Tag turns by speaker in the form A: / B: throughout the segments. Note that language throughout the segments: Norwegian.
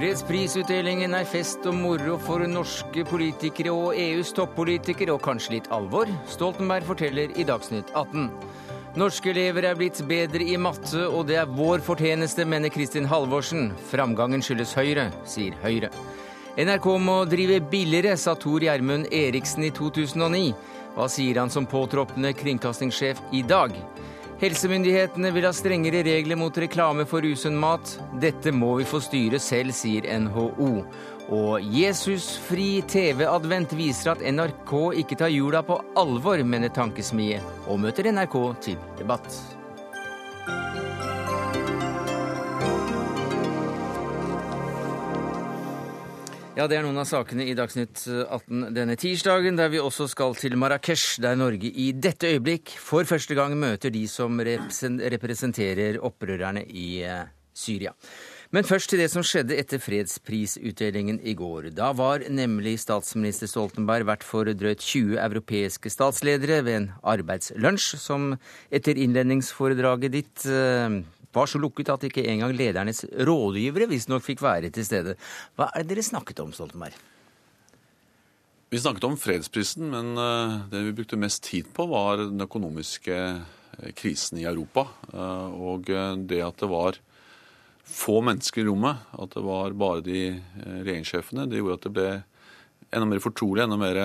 A: Fredsprisutdelingen er fest og moro for norske politikere og EUs toppolitikere, og kanskje litt alvor. Stoltenberg forteller i Dagsnytt 18. Norske elever er blitt bedre i matte, og det er vår fortjeneste, mener Kristin Halvorsen. Framgangen skyldes Høyre, sier Høyre. NRK må drive billigere, sa Tor Gjermund Eriksen i 2009. Hva sier han som påtroppende kringkastingssjef i dag? Helsemyndighetene vil ha strengere regler mot reklame for usunn mat. Dette må vi få styre selv, sier NHO. Og Jesus-fri TV-advent viser at NRK ikke tar jula på alvor, mener Tankesmie, og møter NRK til debatt. Ja, Det er noen av sakene i Dagsnytt 18 denne tirsdagen, der vi også skal til Marrakech, der Norge i dette øyeblikk for første gang møter de som representerer opprørerne i eh, Syria. Men først til det som skjedde etter fredsprisutdelingen i går. Da var nemlig statsminister Stoltenberg vert for drøyt 20 europeiske statsledere ved en arbeidslunsj, som etter innledningsforedraget ditt eh, var så lukket at ikke engang ledernes rådgivere visstnok fikk være til stede. Hva er det dere snakket om, Stoltenberg?
B: Vi snakket om fredsprisen, men eh, det vi brukte mest tid på, var den økonomiske eh, krisen i Europa. Eh, og det at det var få mennesker i rommet, at det var bare de regjeringssjefene, det gjorde at det ble enda mer fortrolig, enda mer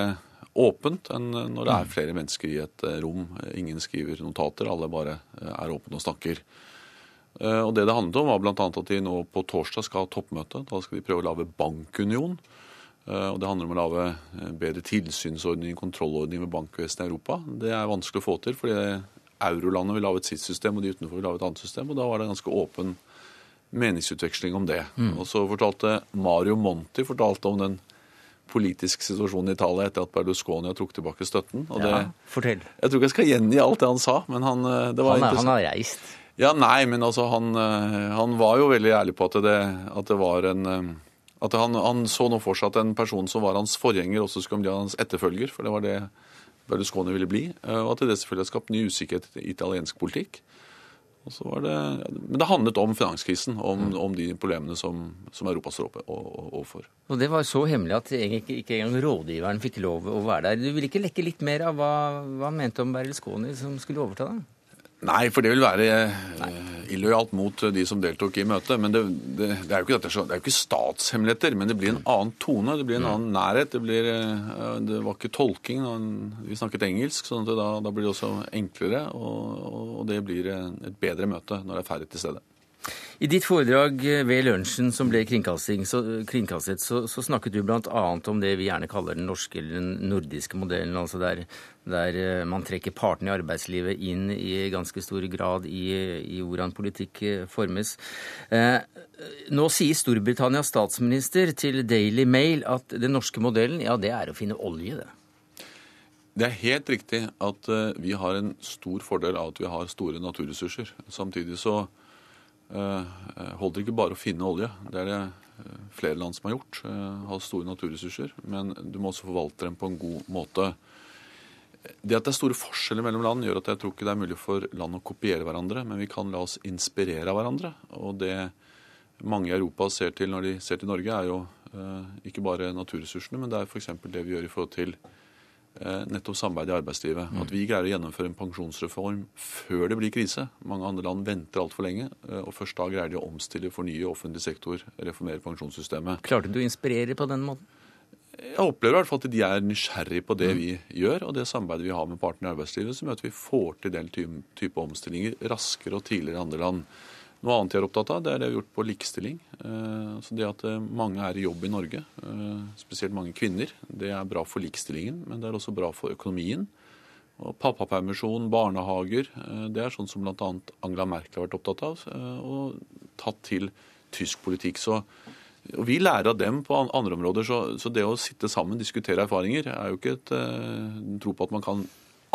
B: åpent enn når det er mm. flere mennesker i et rom. Ingen skriver notater, alle bare er åpne og snakker. Eh, og Det det handlet om, var bl.a. at de nå på torsdag skal ha toppmøte. Da skal de prøve å lage bankunion. Eh, og Det handler om å lage eh, bedre tilsynsordning, kontrollordning med bankvesenet i Europa. Det er vanskelig å få til, fordi eurolandet vil lage et sitt system, og de utenfor vil lage et annet system. og Da var det en ganske åpen meningsutveksling om det. Mm. Og Så fortalte Mario Monti fortalte om den politiske situasjonen i Italia etter at Berlusconi har trukket tilbake støtten. Og det,
A: ja, fortell.
B: Jeg tror ikke jeg skal gjengi alt det han sa, men han det var
A: han, er, han har reist?
B: Ja, nei, men altså han, eh, han var jo veldig ærlig på at det, at det var en eh, At han, han, så nå for seg at en person som var hans forgjenger, også skulle bli hans etterfølger. For det var det Berlusconi ville bli. Eh, og at det selvfølgelig har skapt ny usikkerhet i italiensk politikk. Det, men det handlet om finanskrisen, om, om de problemene som, som Europa står overfor.
A: Og Det var så hemmelig at ikke, ikke engang rådgiveren fikk lov å være der. Du vil ikke lekke litt mer av hva, hva han mente om Berlusconi som skulle overta? da?
B: Nei, for det vil være eh, illojalt mot de som deltok i møtet. Men det, det, det, er ikke, det er jo ikke statshemmeligheter, men det blir en annen tone. Det blir en mm. annen nærhet. Det, blir, eh, det var ikke tolking. Vi snakket engelsk, sånn at da, da blir det også enklere. Og, og det blir et bedre møte når det er færre til stede.
A: I ditt foredrag ved lunsjen som ble så, kringkastet, så, så, snakket du bl.a. om det vi gjerne kaller den norske eller den nordiske modellen. altså der, der eh, man trekker partene i arbeidslivet inn i ganske stor grad i, i hvordan politikk eh, formes. Eh, nå sier Storbritannias statsminister til Daily Mail at den norske modellen ja, det er å finne olje. det.
B: Det er helt riktig at vi har en stor fordel av at vi har store naturressurser. Samtidig så Eh, eh, holder ikke bare å finne olje. Det er det eh, flere land som har gjort. Har store naturressurser. Men du må også forvalte dem på en god måte. Det at det er store forskjeller mellom land, gjør at jeg tror ikke det er mulig for land å kopiere hverandre, men vi kan la oss inspirere av hverandre. Og det mange i Europa ser til når de ser til Norge, er jo ikke bare naturressursene, men det er f.eks. det vi gjør i forhold til Eh, nettopp samarbeid i arbeidslivet. Mm. At vi greier å gjennomføre en pensjonsreform før det blir krise. Mange andre land venter altfor lenge, eh, og først da greier de å omstille, fornye offentlig sektor, reformere pensjonssystemet.
A: Klarte du å inspirere på den måten?
B: Jeg opplever i hvert fall at de er nysgjerrige på det mm. vi gjør, og det samarbeidet vi har med partene i arbeidslivet, som gjør at vi får til den type omstillinger raskere og tidligere i andre land. Noe annet jeg er opptatt av, det er det vi har gjort på likestilling. Eh, så Det at eh, mange er i jobb i Norge, eh, spesielt mange kvinner, det er bra for likestillingen, men det er også bra for økonomien. Og Pappapermisjon, barnehager, det er sånn som bl.a. Angela Merkel har vært opptatt av, og tatt til tysk politikk. Så og Vi lærer av dem på andre områder, så, så det å sitte sammen, diskutere erfaringer, er jo ikke et uh, tro på at man kan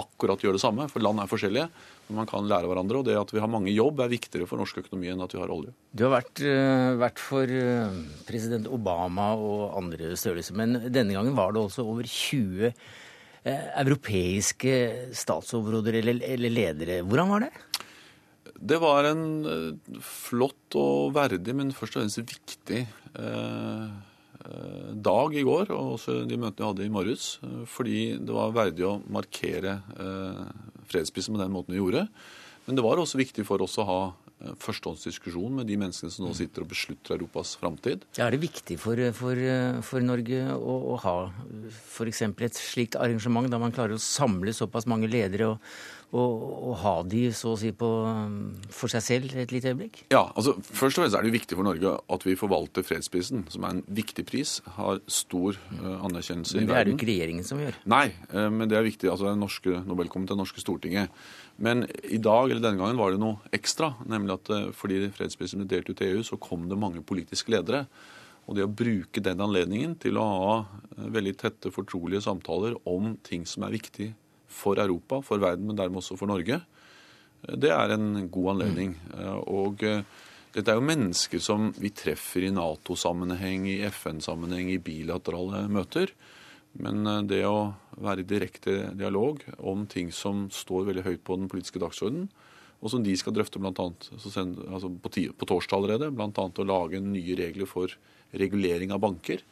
B: akkurat gjøre det samme, for land er forskjellige. Man kan lære hverandre, og det at vi har mange jobb, er viktigere for norsk økonomi enn at vi har olje.
A: Du har vært, uh, vært for uh, president Obama og andre størrelser, men denne gangen var det også over 20 uh, eh, europeiske statsoverhoder eller, eller ledere. Hvordan var det?
B: Det var en eh, flott og verdig, men først og fremst viktig eh, eh, dag i går, og også de møtene vi hadde i morges. Fordi det var verdig å markere fredsprisen på den måten vi gjorde. Men det var også viktig for oss å ha førstehåndsdiskusjon med de menneskene som nå sitter og beslutter Europas framtid.
A: Er det viktig for, for, for Norge å, å ha f.eks. et slikt arrangement, da man klarer å samle såpass mange ledere og å, ha de så å si på, for seg selv et lite øyeblikk?
B: Ja, altså Først og fremst er det viktig for Norge at vi forvalter fredsprisen, som er en viktig pris. Har stor uh, anerkjennelse
A: i verden. Men
B: det
A: er det jo ikke regjeringen som gjør?
B: Nei, uh, men det er viktig. altså den norske Nobelkomiteen, det norske Stortinget. Men i dag, eller denne gangen var det noe ekstra. Nemlig at uh, fordi fredsprisen ble delt ut til EU, så kom det mange politiske ledere. Og det å bruke den anledningen til å ha veldig tette, fortrolige samtaler om ting som er viktig for Europa, for verden, men dermed også for Norge. Det er en god anledning. Og eh, dette er jo mennesker som vi treffer i Nato-sammenheng, i FN-sammenheng, i bilaterale møter. Men eh, det å være i direkte dialog om ting som står veldig høyt på den politiske dagsordenen, og som de skal drøfte blant annet, altså på, på torsdag allerede, bl.a. å lage nye regler for regulering av banker.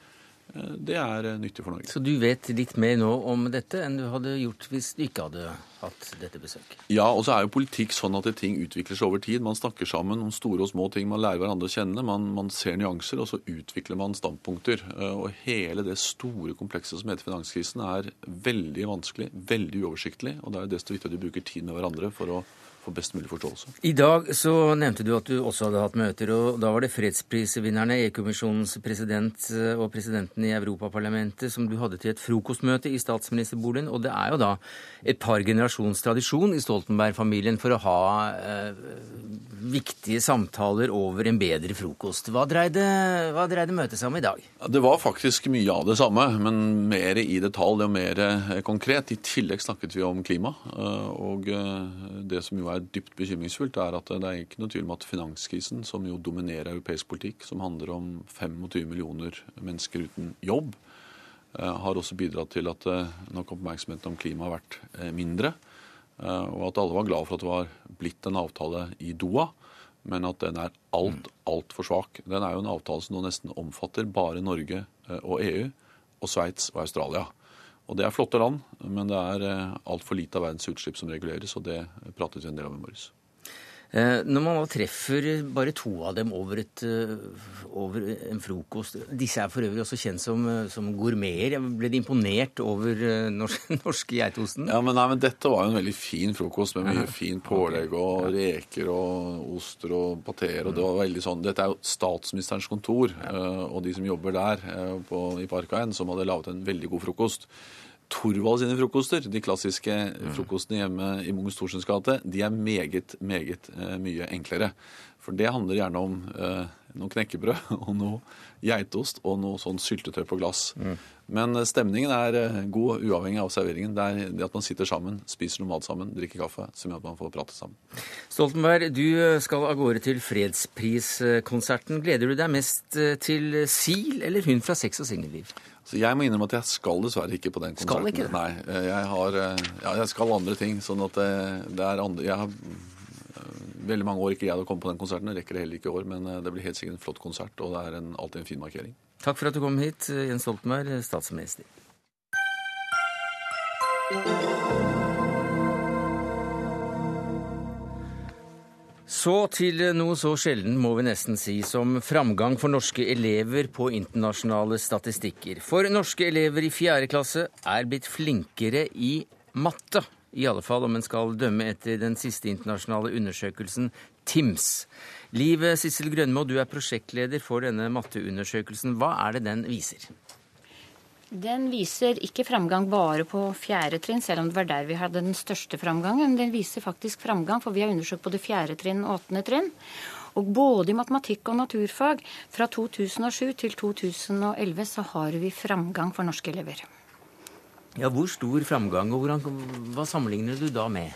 B: Eh, det er eh, nyttig for Norge.
A: Så du vet litt mer nå om dette enn du hadde gjort hvis du ikke hadde hatt dette besøket?
B: Ja, og så er jo politikk sånn at ting utvikler seg over tid. Man snakker sammen om store og små ting, man lærer hverandre å kjenne. Man, man ser nyanser, og så utvikler man standpunkter. Eh, og hele det store komplekset som heter finanskrisen er veldig vanskelig, veldig uoversiktlig. Og det er desto viktigere at vi bruker tid med hverandre for å for best mulig forståelse.
A: I dag så nevnte du at du også hadde hatt møter, og da var det fredsprisvinnerne, EU-kommisjonens president eh, og presidenten i Europaparlamentet som du hadde til et frokostmøte i statsministerboligen. Og det er jo da et par generasjons tradisjon i Stoltenberg-familien for å ha eh, viktige samtaler over en bedre frokost. Hva dreide, hva dreide møtet seg om i dag?
B: Det var faktisk mye av det samme, men mer i detalj og mer eh, konkret. I tillegg snakket vi om klima. Eh, og det som jo er dypt bekymringsfullt, er at det er ikke noe tvil om at finanskrisen, som jo dominerer europeisk politikk, som handler om 25 millioner mennesker uten jobb, har også bidratt til at nok oppmerksomheten om klima har vært mindre. Eh, og at alle var glad for at det var blitt en avtale i Doha, men at den er alt, altfor svak. Den er jo en avtale som nå nesten omfatter bare Norge eh, og EU og Sveits og Australia. Og Det er flotte land, men det er eh, altfor lite av verdens utslipp som reguleres, og det pratet vi en del om i morges.
A: Eh, når man da treffer bare to av dem over, et, eh, over, en frokost Disse er for øvrig også kjent som, eh, som gourmeter. Ble de imponert over norske, norske geitosten?
B: Ja, men, nei, men Dette var jo en veldig fin frokost med mye fin pålegg og reker og oster og pateer. og det var veldig sånn, Dette er jo statsministerens kontor og de som jobber der på, i Parkveien, som hadde laget en veldig god frokost. Thorvald sine frokoster, de klassiske frokostene hjemme i Mungens Thorsens gate, de er meget, meget uh, mye enklere. For det handler gjerne om eh, noe knekkebrød og noe geitost og noe sånn syltetøy på glass. Mm. Men uh, stemningen er god uavhengig av serveringen. Det er det at man sitter sammen, spiser noe mat sammen, drikker kaffe, som gjør at man får prate sammen.
A: Stoltenberg, du skal av gårde til fredspriskonserten. Gleder du deg mest til Sil eller hun fra Sex og singelliv?
B: Så jeg må innrømme at jeg skal dessverre ikke på den konserten.
A: Skal ikke det?
B: Nei, eh, jeg, har, eh, ja, jeg skal andre ting. sånn at det, eh, det er andre, Jeg har veldig mange år ikke greid å komme på den konserten. Jeg rekker det heller ikke i år, men det blir helt sikkert en flott konsert, og det er en, alltid en fin markering.
A: Takk for at du kom hit, Jens Stoltenberg, statsminister. Så til noe så sjelden, må vi nesten si, som framgang for norske elever på internasjonale statistikker. For norske elever i fjerde klasse er blitt flinkere i matte. I alle fall om en skal dømme etter den siste internasjonale undersøkelsen, TIMS. Liv Sissel Grønmo, du er prosjektleder for denne matteundersøkelsen. Hva er det den viser?
C: Den viser ikke framgang bare på fjerde trinn, selv om det var der vi hadde den største framgangen. Den viser faktisk framgang, for vi har undersøkt både fjerde trinn og åttende trinn. Og både i matematikk og naturfag fra 2007 til 2011 så har vi framgang for norske elever.
A: Ja, Hvor stor framgang, og hvordan, hva sammenligner du da med?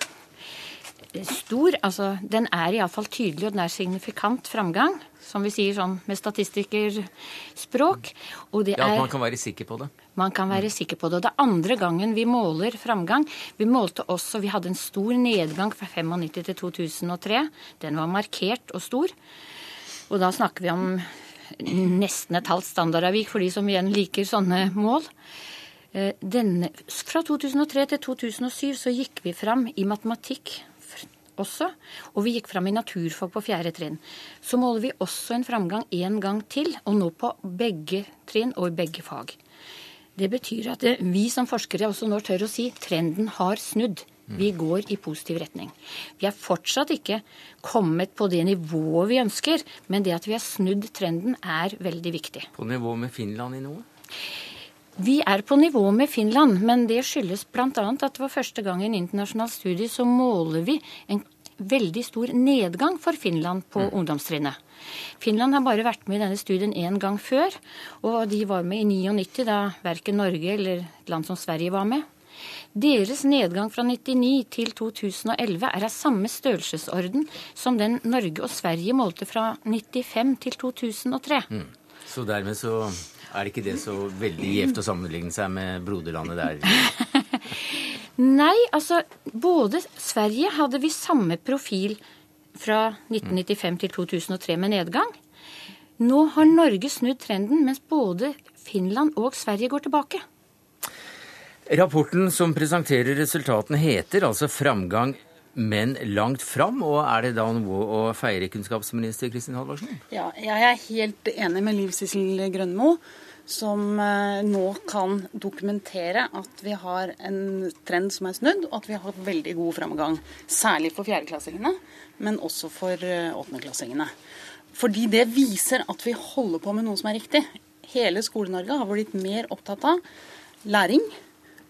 C: Stor. Altså, den er iallfall tydelig, og den er signifikant framgang. Som vi sier sånn med statistikerspråk. Og det
A: Ja, At
C: er
A: man kan være sikker på det.
C: man kan være sikker på det. Og det er andre gangen vi måler framgang. Vi målte også, vi hadde en stor nedgang fra 95 til 2003. Den var markert og stor. Og da snakker vi om nesten et halvt standardavvik for de som igjen liker sånne mål. Eh, Denne, fra 2003 til 2007 så gikk vi fram i matematikk også, og vi gikk fram i naturfag på fjerde trinn. Så måler vi også en framgang en gang til, og nå på begge trinn og i begge fag. Det betyr at vi som forskere også nå tør å si trenden har snudd. Vi går i positiv retning. Vi er fortsatt ikke kommet på det nivået vi ønsker, men det at vi har snudd trenden er veldig viktig.
A: På nivå med Finland i noe?
C: Vi er på nivå med Finland, men det skyldes bl.a. at det var første gang i en internasjonal studie så måler vi en veldig stor nedgang for Finland på ungdomstrinnet. Finland har bare vært med i denne studien én gang før, og de var med i 99, da verken Norge eller et land som Sverige var med. Deres nedgang fra 99 til 2011 er av samme størrelsesorden som den Norge og Sverige målte fra 95 til 2003.
A: Så dermed så er det ikke det så veldig gjevt å sammenligne seg med broderlandet der.
C: Nei, altså både Sverige hadde vi samme profil fra 1995 til 2003 med nedgang. Nå har Norge snudd trenden, mens både Finland og Sverige går tilbake.
A: Rapporten som presenterer resultatene heter altså 'Framgang, men langt fram'. Og er det da noe å feire, kunnskapsminister Kristin Halvorsen?
D: Ja, jeg er helt enig med Liv Sissel Grønmo, som eh, nå kan dokumentere at vi har en trend som er snudd, og at vi har hatt veldig god framgang. Særlig for fjerdeklassingene, men også for eh, åttendeklassingene. Fordi det viser at vi holder på med noe som er riktig. Hele Skole-Norge har blitt mer opptatt av læring.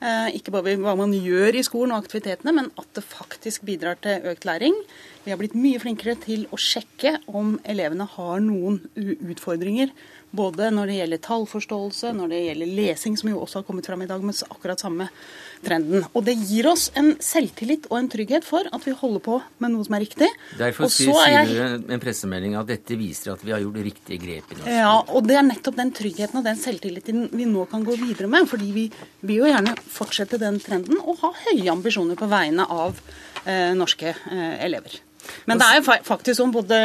D: Eh, Ikke bare hva man gjør i skolen og aktivitetene, men at det faktisk bidrar til økt læring. Vi har blitt mye flinkere til å sjekke om elevene har noen utfordringer. Både når det gjelder tallforståelse, når det gjelder lesing, som jo også har kommet fram i dag med akkurat samme trenden. Og det gir oss en selvtillit og en trygghet for at vi holder på med noe som er riktig.
A: Derfor sier
D: er jeg-
A: en pressemelding at dette viser at vi har gjort riktige grep i norsk
D: Ja, og det er nettopp den tryggheten og den selvtilliten vi nå kan gå videre med. Fordi vi vil jo gjerne fortsette den trenden og ha høye ambisjoner på vegne av eh, norske eh, elever. Men det er jo faktisk sånn, både,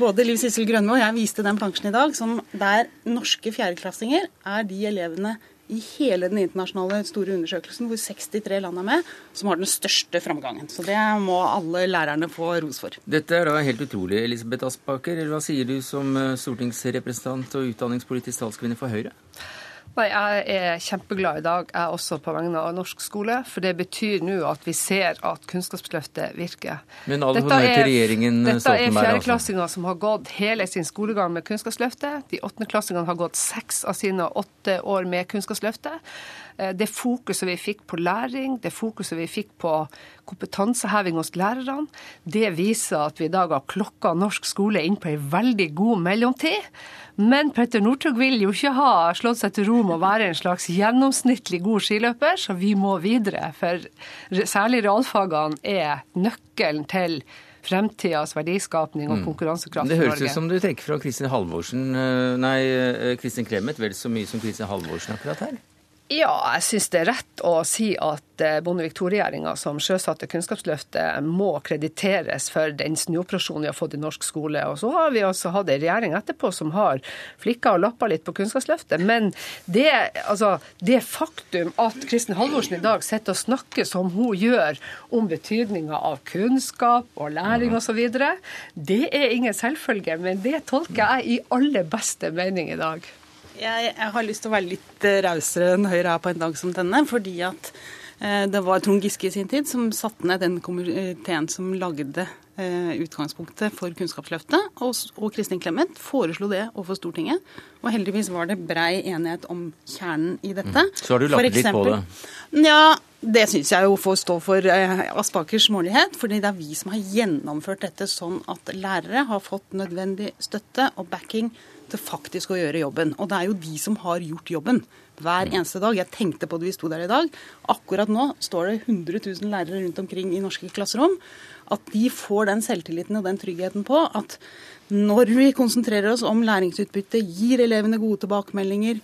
D: både Liv Sissel Grønmo og jeg viste den plansjen i dag, som der norske fjerdeklassinger er de elevene i hele den internasjonale store undersøkelsen, hvor 63 land er med, som har den største framgangen. Så det må alle lærerne få ros for.
A: Dette er da helt utrolig, Elisabeth Aspaker. Hva sier du som eh, stortingsrepresentant og utdanningspolitisk talskvinne for Høyre?
E: Nei, Jeg er kjempeglad i dag, jeg også på vegne av norsk skole. For det betyr nå at vi ser at Kunnskapsløftet virker.
A: Men all
E: Dette
A: honnør til
E: er-
A: regjeringen
E: Dette er
A: Stoltenberg. altså.
E: fjerdeklassinger som har gått hele sin skolegang med Kunnskapsløftet. De åttendeklassingene har gått seks av sine åtte år med Kunnskapsløftet. Eh, Det fokuset vi fikk på læring, det fokuset vi fikk på kompetanseheving hos lærerne, det viser at vi i dag har klokka norsk skole inn på ei veldig god mellomtid. Men Petter Northug vil jo ikke ha slått seg til ro med å være en slags gjennomsnittlig god skiløper, så vi må videre. For særlig realfagene er nøkkelen til fremtidas verdiskapning og konkurransekraft
A: Mm. Det høres ut som du trekker fra Kristin Halvorsen eh, Nei, eh, Kristin Clemet vel så mye som Kristin Halvorsen akkurat her.
E: Ja, jeg syns det er rett å si at eh, Bondevik II-regjeringa som sjøsatte Kunnskapsløftet, må krediteres for den snuoperasjonen vi har fått i norsk skole. Og så har vi også hatt ei regjering etterpå som har flikka og lappa litt på Kunnskapsløftet. Men det, altså, det faktum at Kristin Halvorsen i dag sitter og snakker som hun gjør om betydninga av kunnskap og læring osv., det er ingen selvfølge. Men det tolker jeg i aller beste mening i dag.
D: Jeg, jeg har lyst til å være litt eh, rausere enn Høyre er på en dag som denne, fordi at eh, det var Trond Giske i sin tid som satte ned den komiteen som lagde eh, utgangspunktet for Kunnskapsløftet, og, Kristin Clemet foreslo det overfor Stortinget. Og heldigvis var det brei enighet om kjernen i dette.
A: Mm. Så har du lagt
D: eksempel,
A: litt på
D: det? Ja, Det syns jeg jo får stå for Aspakers smålighet, fordi det er vi som har gjennomført dette sånn at lærere har fått nødvendig støtte og backing til faktisk å gjøre jobben. Og det er jo de som har gjort jobben hver eneste dag. Jeg tenkte på det vi sto der i dag. Akkurat nå står det 100 000 lærere rundt omkring i norske klasserom. At de får den selvtilliten og den tryggheten på at når vi konsentrerer oss om læringsutbytte, gir elevene gode tilbakemeldinger,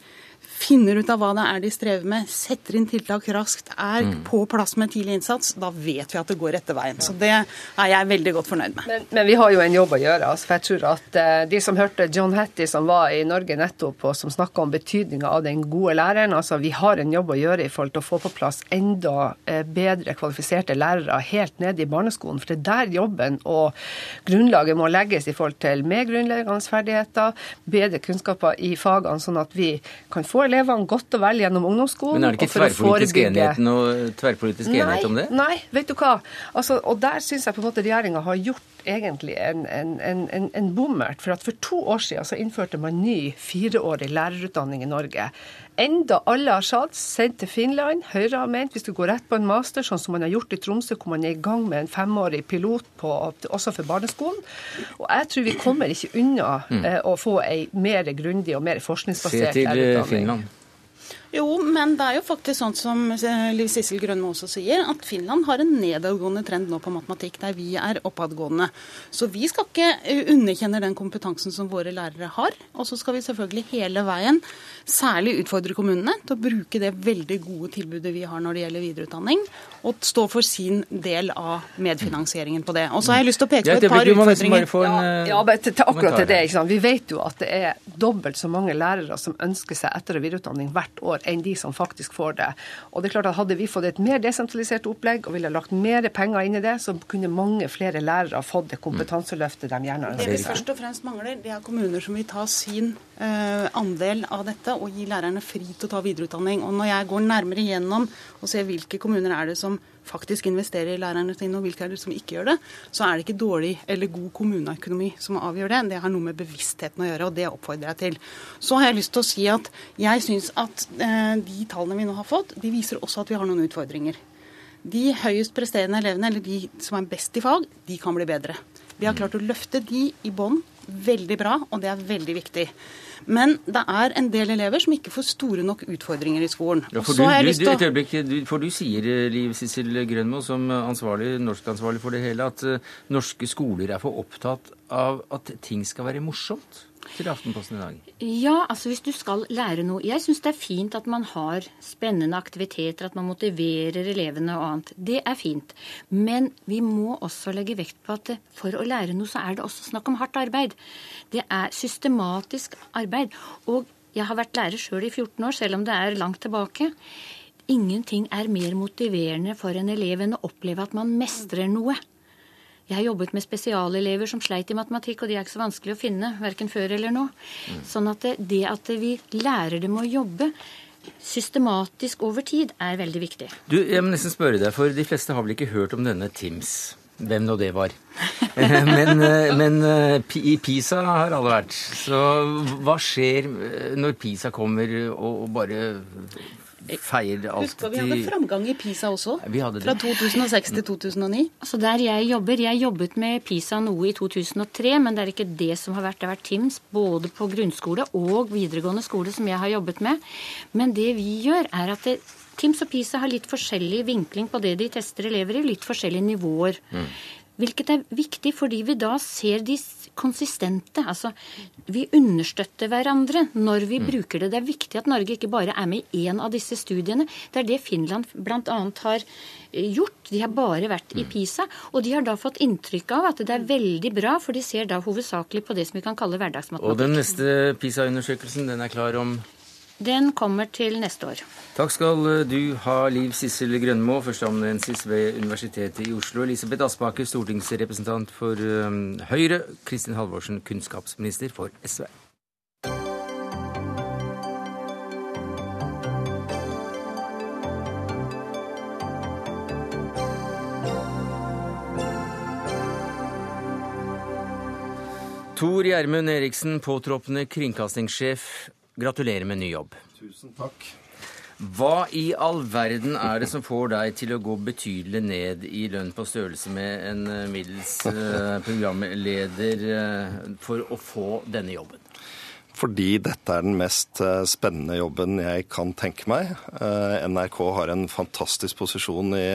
D: finner ut av hva det er de strever med, setter inn tiltak raskt, er mm. på plass med tidlig innsats, da vet vi at det går rette veien. Så det er jeg veldig godt fornøyd med.
E: Men, men vi har jo en jobb å gjøre. Altså, for jeg tror at uh, De som hørte John Hattie som var i Norge nettopp, og som snakka om betydninga av den gode læreren, altså vi har en jobb å gjøre i forhold til å få på plass enda uh, bedre kvalifiserte lærere helt ned i barneskolen. For det er der jobben og grunnlaget må legges i forhold til mer grunnleggende ferdigheter, bedre kunnskaper i fagene, sånn at vi kan få elevene godt og vel gjennom ungdomsskolen.
A: Men er det ikke tverrpolitisk enighet, noe, tverrpolitisk
E: nei,
A: enighet om det?
E: Nei, vet du hva. Altså, og der syns jeg på en måte regjeringa har gjort egentlig en, en, en, en bommert. For at for to år siden så innførte man ny fireårig lærerutdanning i Norge. Enda alle har satt, sendt til Finland. Høyre har ment hvis du går rett på en master, sånn som man har gjort i Tromsø, hvor man er i gang med en femårig pilot på, også for barneskolen. Og jeg tror vi kommer ikke unna mm. eh, å få ei mer grundig og mer forskningsbasert.
A: Se til eh, Finland.
D: Jo, men det er jo faktisk sånn som eh, Liv Sissel Grønmo også sier, at Finland har en nedadgående trend nå på matematikk, der vi er oppadgående. Så vi skal ikke eh, underkjenne den kompetansen som våre lærere har. Og så skal vi selvfølgelig hele veien særlig utfordre kommunene til å bruke det veldig gode tilbudet vi har når det gjelder videreutdanning, og stå for sin del av medfinansieringen på det. Og så har jeg lyst til å peke på et par utfordringer.
E: En, ja, ja, til, akkurat til det, ikke sant? Vi vet jo at det er dobbelt så mange lærere som ønsker seg etter- og videreutdanning hvert år enn de som faktisk får det. Og det er klart at Hadde vi fått et mer desentralisert opplegg og ville lagt mer penger inn i det, så kunne mange flere lærere fått det kompetanseløftet de gjerne
D: ønsker. Det vi først og fremst mangler, det er kommuner som vil ta sin uh, andel av dette og gi lærerne fri til å ta videreutdanning. Og når jeg går nærmere gjennom og ser hvilke kommuner er det som faktisk investerer i lærerne sine, og hvilke er det som ikke gjør det, så er det ikke dårlig eller god kommuneøkonomi som avgjør det. Det har noe med bevisstheten å gjøre, og det oppfordrer jeg til. Så har jeg lyst til å si at jeg syns at eh, de tallene vi nå har fått, de viser også at vi har noen utfordringer. De høyest presterende elevene, eller de som er best i fag, de kan bli bedre. Vi har klart å løfte de i bånn veldig bra, og det er veldig viktig. Men det er en del elever som ikke får store nok utfordringer i skolen.
A: Ja, for, du, du, du, et øyeblikk, for du sier, Liv Sissel Grønmo, som ansvarlig, norskansvarlig for det hele, at uh, norske skoler er for opptatt av at ting skal være morsomt? Til Aftenposten i dag?
C: Ja, altså hvis du skal lære noe. Jeg syns det er fint at man har spennende aktiviteter, at man motiverer elevene og annet. Det er fint. Men vi må også legge vekt på at for å lære noe, så er det også snakk om hardt arbeid. Det er systematisk arbeid. Og jeg har vært lærer sjøl i 14 år, selv om det er langt tilbake. Ingenting er mer motiverende for en elev enn å oppleve at man mestrer noe. Jeg har jobbet med spesialelever som sleit i matematikk, og de er ikke så vanskelig å finne, verken før eller nå. Mm. Sånn at det, at vi lærer dem å jobbe systematisk over tid, er veldig viktig.
A: Du, Jeg må nesten spørre deg, for de fleste har vel ikke hørt om denne TIMS? Hvem nå det var. Eh, men, eh, men, eh, i PISA har alle vært. Så hva skjer når PISA kommer og bare feier alltid
D: Husk på, Vi hadde framgang i PISA også, fra 2006 til 2009.
C: Altså Der jeg jobber, jeg jobbet med PISA noe i 2003, men det er ikke det som har vært. Det har vært TIMS både på grunnskole og videregående skole som jeg har jobbet med. Men det vi gjør, er at det, TIMS og PISA har litt forskjellig vinkling på det de tester elever i, litt forskjellige nivåer. Mm. Hvilket er viktig fordi vi da ser de konsistente. Altså, vi understøtter hverandre når vi mm. bruker det. Det er viktig at Norge ikke bare er med i én av disse studiene. Det er det Finland bl.a. har eh, gjort. De har bare vært i mm. PISA. Og de har da fått inntrykk av at det er veldig bra, for de ser da hovedsakelig på det som vi kan kalle hverdagsmatematikk.
A: Og den neste PISA-undersøkelsen, den er klar om
C: den kommer til neste år.
A: Takk skal du ha, Liv Sissel Grønmo, førsteamanuensis ved Universitetet i Oslo. Elisabeth Aspaker, stortingsrepresentant for um, Høyre. Kristin Halvorsen, kunnskapsminister for SV. Tor Gjermund Eriksen, påtroppende kringkastingssjef Gratulerer med ny jobb.
F: Tusen takk.
A: Hva i all verden er det som får deg til å gå betydelig ned i lønn på størrelse med en eh, middels eh, programleder eh, for å få denne jobben?
F: Fordi dette er den mest spennende jobben jeg kan tenke meg. NRK har en fantastisk posisjon i,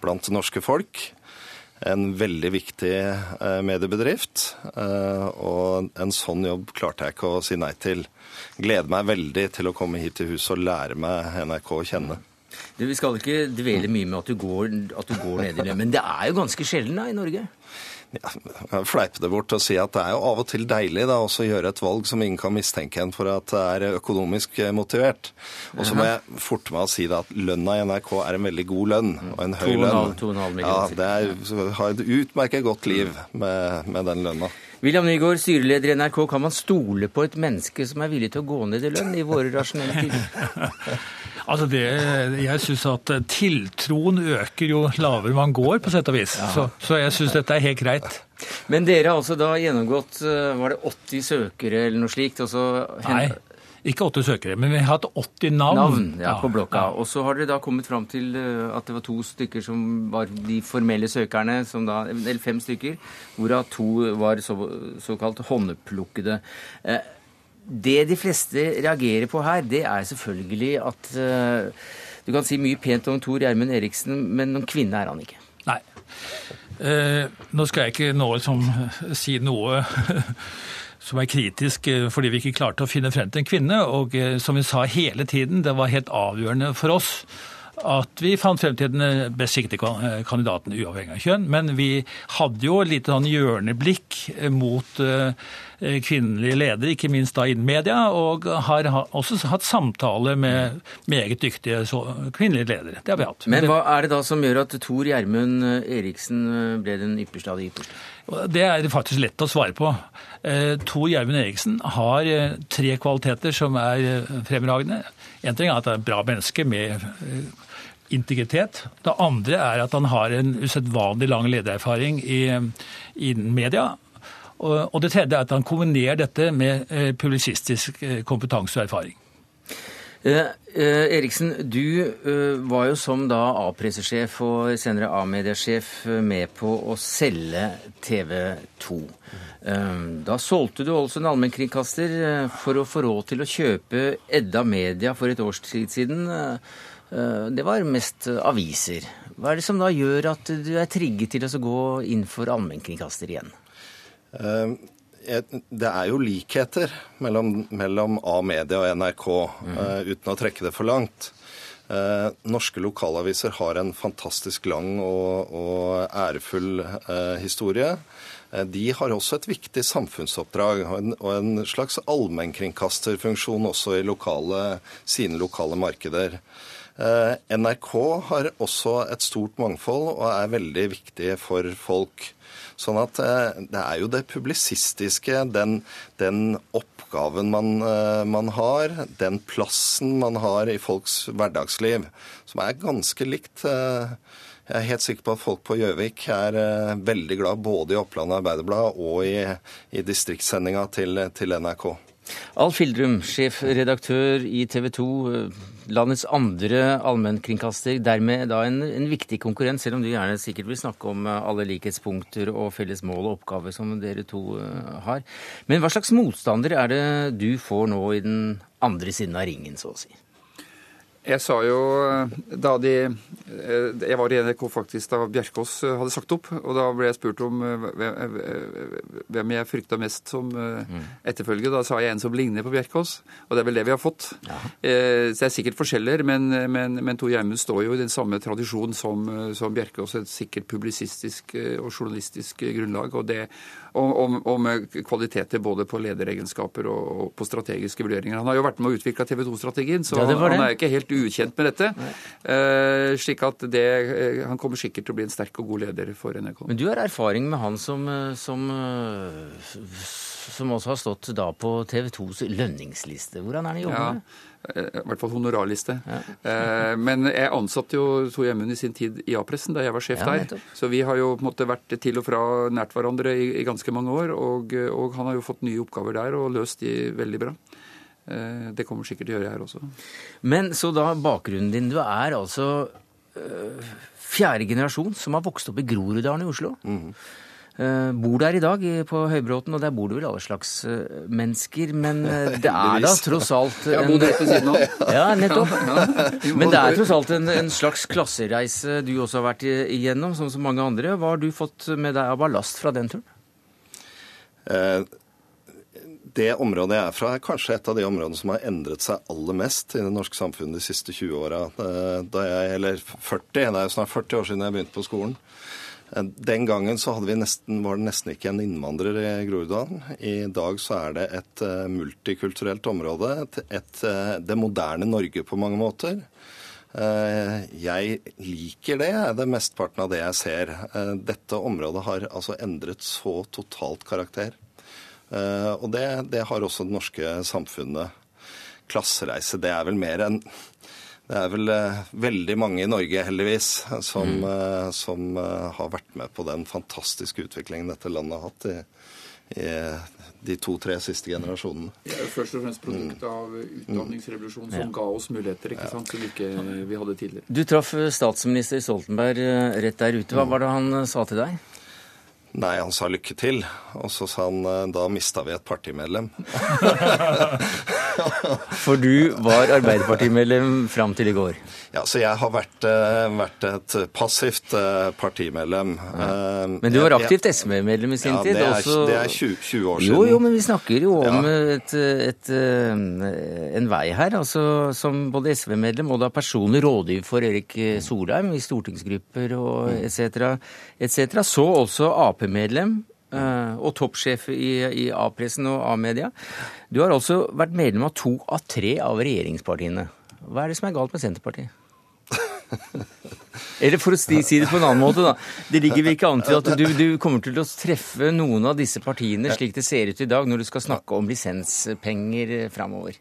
F: blant norske folk. En veldig viktig mediebedrift. Og en sånn jobb klarte jeg ikke å si nei til gleder meg veldig til å komme hit til huset og lære meg NRK å kjenne.
A: Vi skal ikke dvele mye med at du går, at du går ned i lønn, men det er jo ganske sjelden da, i Norge?
F: Ja, Fleipe det bort og si at det er jo av og til deilig da, også å gjøre et valg som ingen kan mistenke en for at det er økonomisk motivert. Og så må jeg forte meg å si da at lønna i NRK er en veldig god lønn, og en høy lønn.
A: 2,5
F: Ja, det er, har et utmerket godt liv med, med den lønna.
A: William Nygaard, styreleder i NRK. Kan man stole på et menneske som er villig til å gå ned i lønn i våre rasjonelle tider?
G: altså det, jeg syns at tiltroen øker jo lavere man går, på sett og vis. Ja. Så, så, jeg syns dette er helt greit.
A: Men dere har altså da gjennomgått eh, var det 80 søkere eller noe slikt? og så...
G: Nei. Ikke 80 søkere, men vi har hatt 80 navn.
A: Navn, ja, på blokka. Og så har dere da kommet fram til eh, at det var to stykker som var de formelle søkerne, da, eller fem stykker, hvorav to var så, såkalt håndplukkede. Eh, det de fleste reagerer på her, det er selvfølgelig at eh, Du kan si mye pent om Tor Gjermund Eriksen, men noen kvinne er han ikke.
G: Nei. Eh, nå skal jeg ikke nå liksom si noe som er kritisk eh, fordi vi ikke klarte å finne frem til en kvinne. Og eh, som vi sa hele tiden, det var helt avgjørende for oss at vi fant frem til den eh, best siktede kandidaten uavhengig av kjønn. Men vi hadde jo et lite sånn hjørneblikk mot kvinnelige ledere, ikke minst da innen media, og har også hatt samtale med meget dyktige kvinnelige ledere. Det har vi hatt.
A: Men hva er det da som gjør at Tor Gjermund Eriksen ble den ypperste av de ypperste?
G: Det er faktisk lett å svare på. Eh, Tor Gjermund Eriksen har eh, tre kvaliteter som er eh, fremragende. En ting er at han er et bra menneske med integritet. Det andre er at han har en usedvanlig lang ledererfaring innen media. Og det tredje er at han kombinerer dette med publisistisk kompetanse og erfaring.
A: Eh, eh, Eriksen, du eh, var jo som da A-pressesjef og senere A-mediesjef eh, med på å selge TV 2. Eh, da solgte du altså en allmennkringkaster eh, for å få råd til å kjøpe Edda Media for et års tid siden. Det var mest aviser. Hva er det som da gjør at du er trigget til å gå inn for allmennkringkaster igjen?
F: Det er jo likheter mellom, mellom A-media og NRK, mm. uten å trekke det for langt. Uh, norske lokalaviser har en fantastisk lang og, og ærefull historie. De har også et viktig samfunnsoppdrag og en, og en slags allmennkringkasterfunksjon også i lokale, sine lokale markeder. NRK har også et stort mangfold og er veldig viktig for folk. Sånn at eh, det er jo det publisistiske, den, den oppgaven man, eh, man, har, den plassen man har i folks hverdagsliv, som er ganske likt. Eh, jeg er helt sikker på at folk på Gjøvik er veldig glad både i Oppland Arbeiderblad og i, i distriktssendinga til, til NRK.
A: Alf Hildrum, sjefredaktør i TV 2, landets andre allmennkringkaster. Dermed da en, en, viktig konkurrent, selv om du gjerne sikkert vil snakke om eh, alle likhetspunkter og felles mål og oppgaver som dere to eh, har. Men hva slags motstander er det du får nå i den andre siden av ringen, så å si?
H: Jeg sa jo da de eh, Jeg var i NRK faktisk da Bjerkås eh, hadde sagt opp. Og da ble jeg spurt om eh, hvem jeg frykta mest som etterfølge. etterfølger. Da sa jeg en som ligner på Bjerkås. Og det er vel det vi har fått. Ja. Så det er sikkert forskjeller, men, men, men Tor Gjermund står jo i den samme tradisjonen som, som Bjerkås. Et sikkert publisistisk og journalistisk grunnlag. Og det og, med kvaliteter både på lederegenskaper og, og, på strategiske vurderinger. Han har jo vært med å utvikle TV 2-strategien, så ja, det. han er ikke helt ukjent med dette. Uh, slik at det, uh, Han kommer sikkert til å bli en sterk og god leder for NRK.
A: Men du har erfaring med han som, som som som også har stått da på TV 2s lønningsliste. Hvordan er det å jobbe med?
H: Ja, I hvert fall honorarliste. Ja. Eh, men jeg ansatte jo Tor Gjermund i sin tid i A-pressen, da jeg var sjef ja, der. Så vi har jo på en måte vært til og fra nært hverandre i, i ganske mange år. Og, og, han har jo fått nye oppgaver der og løst de veldig bra. Det kommer sikkert til å gjøre her også.
A: Men så da bakgrunnen din. Du er altså øh, fjerde generasjon som har vokst opp i Groruddalen i Oslo. Mm. Uh, bor der i dag på Høybråten, og der bor det vel alle slags uh, mennesker. Men uh, det er da tross alt
H: en... Jeg bor rett ved siden av.
A: Ja, nettopp. Men det er tross alt en, en, slags klassereise du også har vært igjennom, som så mange andre. Hva har du fått med deg av ballast fra den turen?
F: det området jeg er fra, er kanskje et av de områdene som har endret seg aller mest i det norske samfunnet de siste 20 åra. Eller 40, det er jo snart 40 år siden jeg begynte på skolen. Den gangen så nesten, var det nesten ikke en innvandrer i Groruddalen. I dag så er det et uh, multikulturelt område. Et, et, uh, det moderne Norge på mange måter. Jeg liker det, det er mesteparten av det jeg ser. Dette området har altså endret så totalt karakter. Og det, det har også det norske samfunnet. Klassereise, det er vel mer enn det er vel eh, veldig mange i Norge, heldigvis, som, mm. eh, som eh, har vært med på den fantastiske utviklingen dette landet har hatt i, i de to-tre siste generasjonene.
H: Det er jo først og fremst produkt mm. av utdanningsrevolusjonen som ga oss muligheter ikke sant, som ikke vi hadde tidligere.
A: Du traff statsminister Stoltenberg rett der ute. Hva mm. var det han sa til deg?
F: Nei, han sa lykke til. Og så sa han da mista vi et partimedlem.
A: For du var Arbeiderpartimedlem fram til i går?
F: Ja, så jeg har vært, eh, vært et passivt eh, partimedlem. Ja.
A: Eh, men du var aktivt SV-medlem i sin
F: ja,
A: tid?
F: Det er, også... det er 20, 20, år siden.
A: Jo, jo, men vi snakker jo om ja. et, et, en vei her. altså Som både SV-medlem og da personlig rådgiver for Erik Solheim i stortingsgrupper og etc., etc., så også Ap-medlem og toppsjef i, i A-pressen og A-media. Du har altså vært medlem av to av tre av regjeringspartiene. Hva er det som er galt med Senterpartiet? Eller for å si det på en annen måte, da. Det ligger vel ikke an til at du, du, kommer til å treffe noen av disse partiene slik det ser ut i dag, når du skal snakke om lisenspenger framover?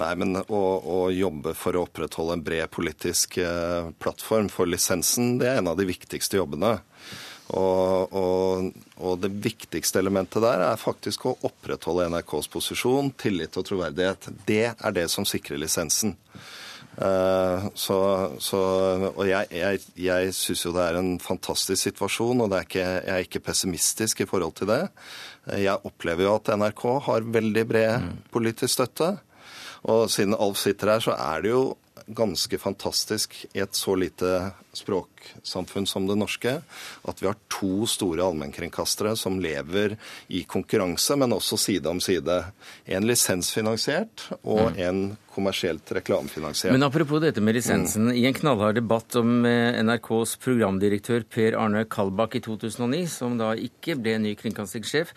F: Nei, men å, å, jobbe for å opprettholde en bred politisk eh, plattform for lisensen, det er en av de viktigste jobbene. Og, og, og, det viktigste elementet der er faktisk å opprettholde NRKs posisjon, tillit og troverdighet. Det er det som sikrer lisensen. Uh, så, så, og jeg, jeg, jeg syns jo det er en fantastisk situasjon, og ikke, jeg er ikke pessimistisk i forhold til det. Jeg opplever jo at NRK har veldig bred mm. politisk støtte. Og siden Alf sitter her, så er det jo ganske fantastisk i et så lite språksamfunn som det norske at vi har to store allmennkringkastere som lever i konkurranse, men også side om side. En lisensfinansiert og mm. en kommersielt reklamefinansiert.
A: Men apropos dette med lisensen. Mm. I en knallhard debatt om eh, NRKs programdirektør Per Arne Kalbakk i 2009, som da ikke ble ny kringkastingssjef,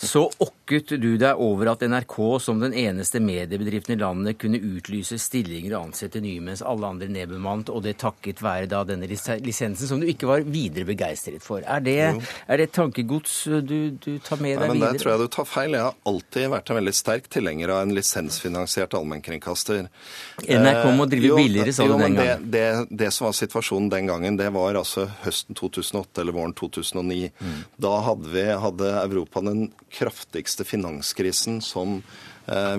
A: så okket du deg over at NRK som den eneste mediebedriften i landet kunne utlyse stillinger og ansette nye, mens alle andre nedbemannet, og det takket være da denne lisensen, som du ikke var videre begeistret for. Er det, er det tankegods du, du, tar med deg Nei, men videre?
F: Der tror jeg du tar feil. Jeg har alltid vært en veldig sterk tilhenger av en lisensfinansiert allmennkringkaster.
A: NRK må drive eh, billigere, sa du den
F: gangen. Det, det, det, som var situasjonen den gangen, det var altså høsten 2008 eller våren 2009. Mm. Da hadde, vi, hadde Europa den kraftigste finanskrisen som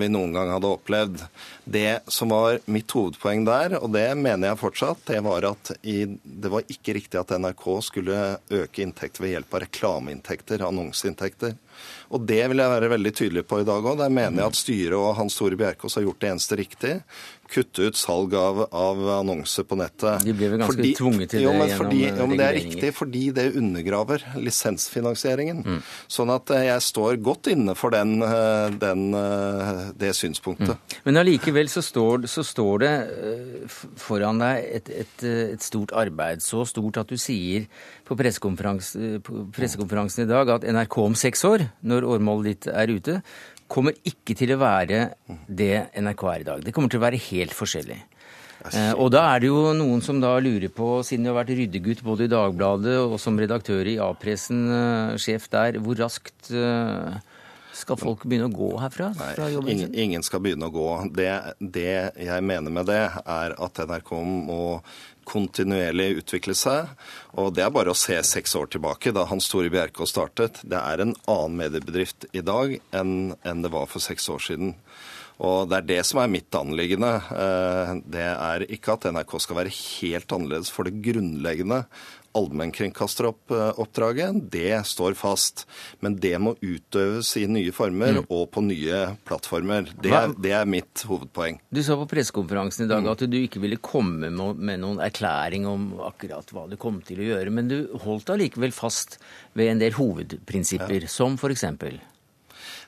F: vi noen gang hadde opplevd. Det som var mitt hovedpoeng der, og det mener jeg fortsatt, det var at i, det var ikke riktig at NRK skulle øke inntekter ved hjelp av reklameinntekter, annonseinntekter. Og det vil jeg være veldig tydelig på i dag òg. Der mener jeg at styret og Hans Tore Bjerkås har gjort det eneste riktig kutte ut salg av, av annonser på nettet.
A: De blir vel ganske fordi, tvunget til det
F: jo, men
A: gjennom
F: fordi, jo, men Det er riktig fordi det undergraver lisensfinansieringen. Mm. Sånn at eh, jeg står godt inne for den, eh, den, eh, det synspunktet. Mm.
A: Men allikevel så står, så står det foran deg et, et, et, stort arbeid. Så stort at du sier på pressekonferansen i dag at NRK om seks år, når årmålet ditt er ute, kommer ikke til å være det NRK er i dag. Det kommer til å være helt forskjellig. Eh, og da er det jo noen som da lurer på, siden du har vært ryddegutt både i Dagbladet og som redaktør i A-pressen, uh, sjef der, hvor raskt uh, skal folk begynne å gå herfra?
F: Nei, ingen, ingen, skal begynne å gå. Det, det, jeg mener med det, er at NRK må kontinuerlig utvikle seg. Og det er bare å se seks år tilbake, da Hans Tore Bjerkås startet. Det er en annen mediebedrift i dag enn, enn det var for seks år siden. Og det er det som er mitt anliggende. Eh, det er ikke at NRK skal være helt annerledes for det grunnleggende allmennkringkasteroppdraget, det står fast. Men det må utøves i nye former mm. og på nye plattformer. Det er, det er, mitt hovedpoeng.
A: Du sa på pressekonferansen i dag mm. at du ikke ville komme med noen erklæring om akkurat hva du kom til å gjøre, men du holdt allikevel fast ved en del hovedprinsipper, ja. som f.eks.?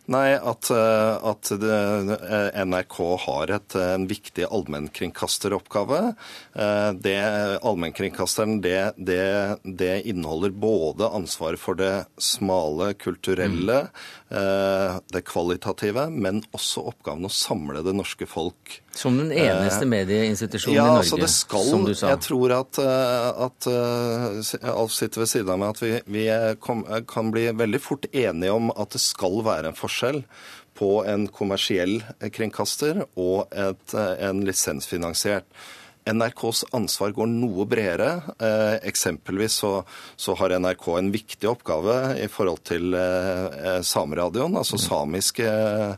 F: Nei, at, eh, at eh, NRK har et, eh, en viktig allmennkringkasteroppgave. Det, allmennkringkasteren det, det, det, inneholder både ansvar for det smale, kulturelle, mm. det kvalitative, men også oppgaven å samle det norske folk.
A: Som den eneste medieinstitusjonen ja, i Norge, altså
F: det skal, som du sa. Jeg tror at, at Alf sitter ved siden av meg, at vi, vi kom, kan bli veldig fort enige om at det skal være en forskjell på en kommersiell kringkaster og et, en lisensfinansiert. NRKs ansvar går noe bredere. Eh, eksempelvis så, så, har NRK en viktig oppgave i forhold til eh, Sameradioen, altså samiske Eh,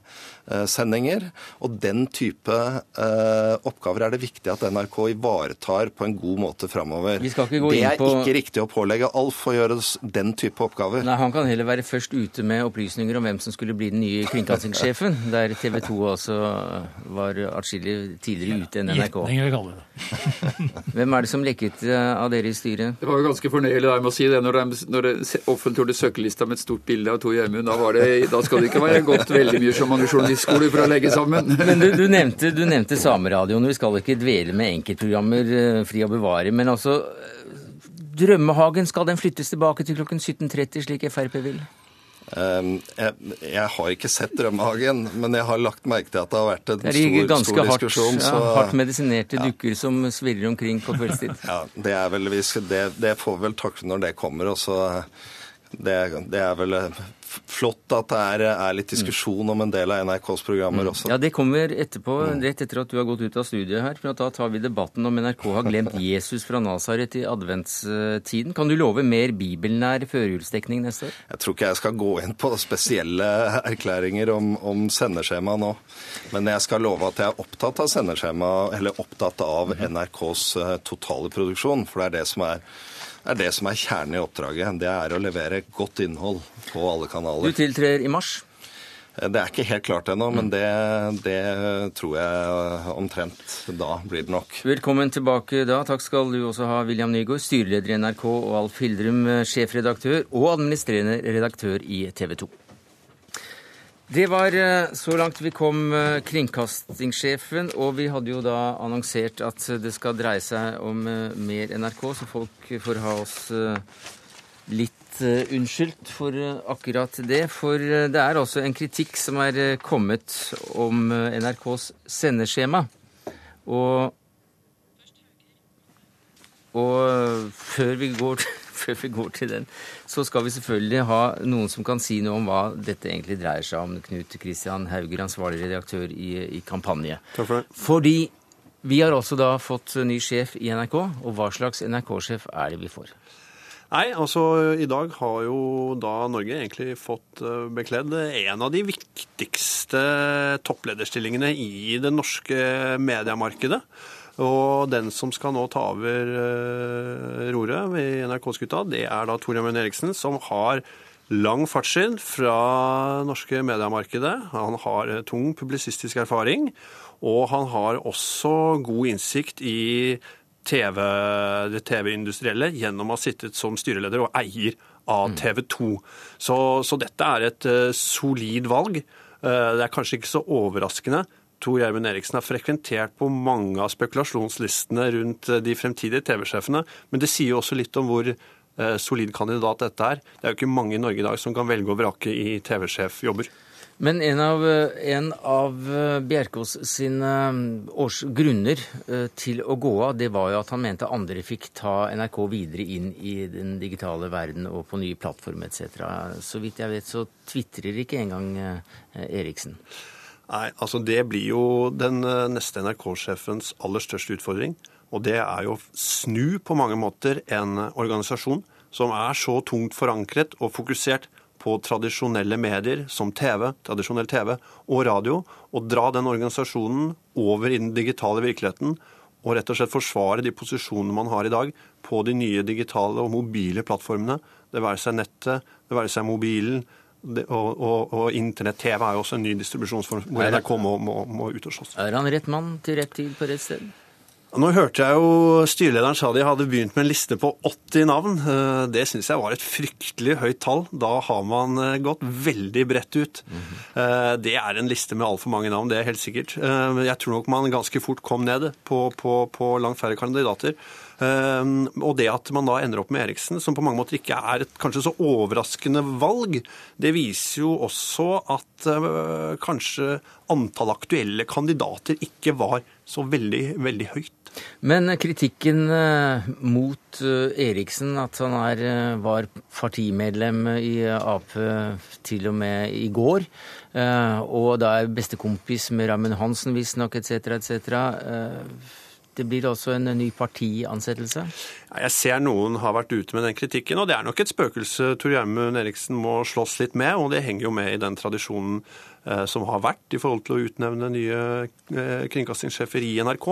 F: sendinger. Og den type eh, oppgaver er det viktig at NRK ivaretar på en god måte framover. Det er på... ikke riktig å pålegge Alf å gjøre den type oppgaver.
A: Nei, Han kan heller være først ute med opplysninger om hvem som skulle bli den nye kringkastingssjefen, der TV 2 også var atskillig tidligere ute enn NRK. Hvem er det som lekket eh, av dere i styret?
H: Det var jo ganske fornøyelig der med å si det når de, når de offentliggjorde søkelista med et stort bilde av Tor Gjermund. Da, da, skal det ikke være gått veldig mye som mange journalister journalistskole for å legge sammen.
A: Men du, du, nevnte, du nevnte Sameradioen. Vi skal ikke dvele med enkeltprogrammer, eh, fri å bevare. Men altså, Drømmehagen, skal den flyttes tilbake til klokken 17.30, slik Frp vil?
F: Um, jeg, jeg, har ikke sett Drømmehagen, men jeg har lagt merke til at det har vært en stor, stor diskusjon.
A: Hardt, ja, hardt medisinerte ja. dukker som svirrer omkring på kveldstid.
F: ja, det, er vel, det, det får vi vel takke når det kommer. og så det, det, er vel flott at det er, er, litt diskusjon om en del av NRKs programmer også.
A: Ja, Det kommer etterpå, rett etter at du har gått ut av studiet her. for Da tar vi debatten om NRK har glemt Jesus fra Nasaret i adventstiden. Kan du love mer bibelnær førjulsdekning neste år?
F: Jeg tror ikke jeg skal gå inn på spesielle erklæringer om, om sendeskjema nå. Men jeg skal love at jeg er opptatt av sendeskjema, eller opptatt av NRKs eh, totale produksjon. For det er det som er er det som er kjernen i oppdraget. Det er å levere godt innhold på alle kanaler.
A: Du tiltrer i mars?
F: Det er ikke helt klart ennå, men det, det, tror jeg omtrent da blir det nok.
A: Velkommen tilbake da. Takk skal du også ha, William Nygaard, styreleder i NRK, og Alf Hildrum, sjefredaktør og administrerende redaktør i TV 2. Det var eh, så langt vi kom, eh, kringkastingssjefen. Og vi hadde jo da annonsert at det skal dreie seg om eh, mer NRK, så folk får ha oss litt unnskyldt for akkurat det. For det er altså en kritikk som er kommet om NRKs sendeskjema. Og, og før vi går til før vi går til den, så skal vi selvfølgelig ha noen som kan si noe om hva dette egentlig dreier seg om. Knut Kristian Hauger, ansvarlig redaktør i, i Kampanje.
I: Takk for det.
A: Fordi vi har også da fått ny sjef i NRK, og hva slags NRK-sjef er det vi får?
I: Nei, altså i dag har jo da Norge egentlig fått eh, bekledd en av de viktigste topplederstillingene i det norske mediemarkedet. Og den som skal nå ta over uh, roret ved NRK-skuta, det er da Tor Jamund Eriksen, som har lang fartstid fra norske mediemarkedet. Han har eh, tung publisistisk erfaring, og han har også god innsikt i TV, det TV-industrielle gjennom å ha sittet som styreleder og eier av mm. TV 2. Så, så dette er et uh, solid valg. Det er kanskje ikke så overraskende Tor Gjermund Eriksen har frekventert på mange av spekulasjonslistene rundt eh, de fremtidige TV-sjefene. Men det sier jo også litt om hvor eh, solid kandidat dette er. Det er jo ikke mange i Norge i dag som kan velge å vrake i TV-sjefjobber.
A: Men en av, en av Bjerkås sine års grunner til å gå av, det var jo at han mente andre fikk ta NRK videre inn i den digitale verden og på nye plattformer etc. Så vidt jeg vet, så tvitrer ikke engang Eriksen.
I: Nei, altså Det blir jo den eh, neste NRK-sjefens aller største utfordring. Og det er jo å snu på mange måter en organisasjon som er så tungt forankret og fokusert på tradisjonelle medier som TV, tradisjonell TV og radio, og dra den organisasjonen over i den digitale virkeligheten og rett og slett forsvare de posisjonene man har i dag på de nye digitale og mobile plattformene. Det være seg nettet, det være seg mobilen, det, og, og, og internett-TV er jo også en ny distribusjonsform hvor NRK må, må, må ut og slåss.
A: Er han rett mann til rett tid på rett sted?
I: Nå hørte jeg jo styrelederen sa de hadde begynt med en liste på 80 navn. Eh, det syns jeg var et fryktelig høyt tall. Da har man eh, gått veldig bredt ut. Eh, det er en liste med altfor mange navn, det er helt sikkert. Jeg tror nok man ganske fort kom ned på, på, på langt færre kandidater. Og det at man da ender opp med Eriksen, som på mange måter ikke er et kanskje så overraskende valg, det viser jo også at kanskje antall aktuelle kandidater ikke var så veldig, veldig høyt.
A: Men kritikken eh, mot eh, Eriksen, at han er, eh, var partimedlem i Ap til og med i går, og da er bestekompis med Raymond Hansen visstnok, etc., etc. Det blir også en ny partiansettelse?
I: Jeg ser noen har vært ute med den kritikken, og det er nok et spøkelse Tor Gjermund Eriksen må slåss litt med, og det henger jo med i den tradisjonen Eh, som har vært i forhold til å utnevne nye eh, kringkastingssjefer i NRK.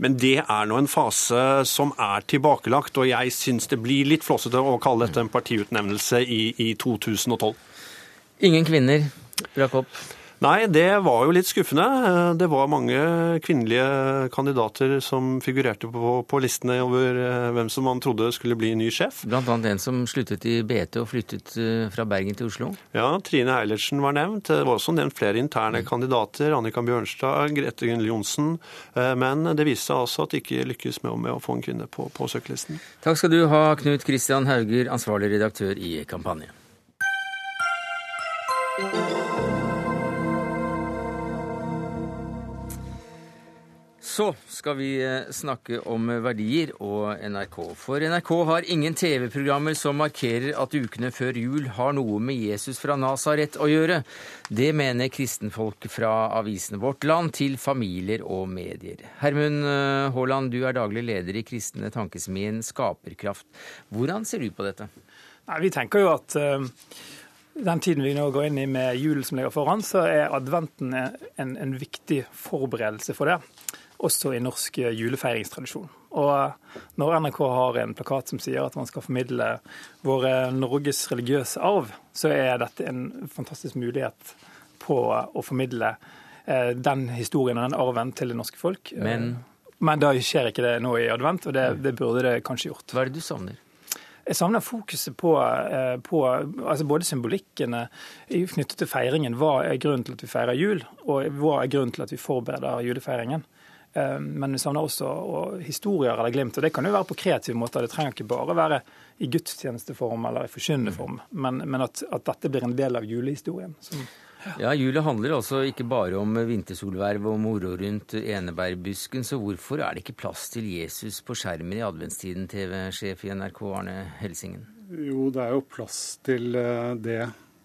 I: Men det er nå en fase som er tilbakelagt, og jeg syns det blir litt flåsete å kalle dette en partiutnevnelse i, i 2012.
A: Ingen kvinner rakk opp?
I: Nei, det var jo litt skuffende. Det var mange kvinnelige kandidater som figurerte på, på listene over eh, hvem som man trodde skulle bli ny sjef.
A: Blant annet en som sluttet i BT og flyttet eh, fra Bergen til Oslo?
I: Ja, Trine Eilertsen var nevnt. Det var også nevnt flere interne kandidater. Annika Bjørnstad, Grete Gunn Johnsen. Eh, men det viste seg altså at de ikke lykkes med, med å få en kvinne på, på søkelisten.
A: Takk skal du ha, Knut Kristian Hauger, ansvarlig redaktør i Kampanje. Så skal vi eh, snakke om verdier og NRK. For NRK har ingen TV-programmer som markerer at ukene før jul har noe med Jesus fra Nasaret å gjøre. Det mener kristenfolk fra avisene Vårt Land til familier og medier. Hermund eh, Haaland, du er daglig leder i Kristne Tankesmien Skaperkraft. Hvordan ser du på dette?
J: Nei, vi tenker jo at den tiden vi nå går inn i med julen som ligger foran, så er adventen en, en viktig forberedelse for det også i norsk eh, julefeiringstradisjon. Og eh, når NRK har en plakat som sier at man skal formidle våre Norges religiøse arv, så er dette en fantastisk mulighet på å formidle eh, den historien og den arven til det norske folk.
A: Men,
J: Men da skjer ikke det nå i advent, og det, det burde det kanskje gjort.
A: Hva er det du savner?
J: Jeg savner fokuset på, på altså både symbolikkene knyttet til feiringen. Hva er grunnen til at vi feirer jul, og hva er grunnen til at vi forbereder julefeiringen? Eh, men vi savner også historier eller glimt. og Det kan jo være på kreative måter. Det trenger ikke bare være i gudstjenesteform eller i forkynnende form, men, men at, at, dette blir en del av julehistorien. Som,
A: ja. Jula handler altså ikke bare om vintersolverv og moro rundt enebærbusken, så hvorfor er det ikke plass til Jesus på skjermen i adventstiden, TV-sjef i NRK Arne Helsingen?
K: Jo, det er jo plass til eh, det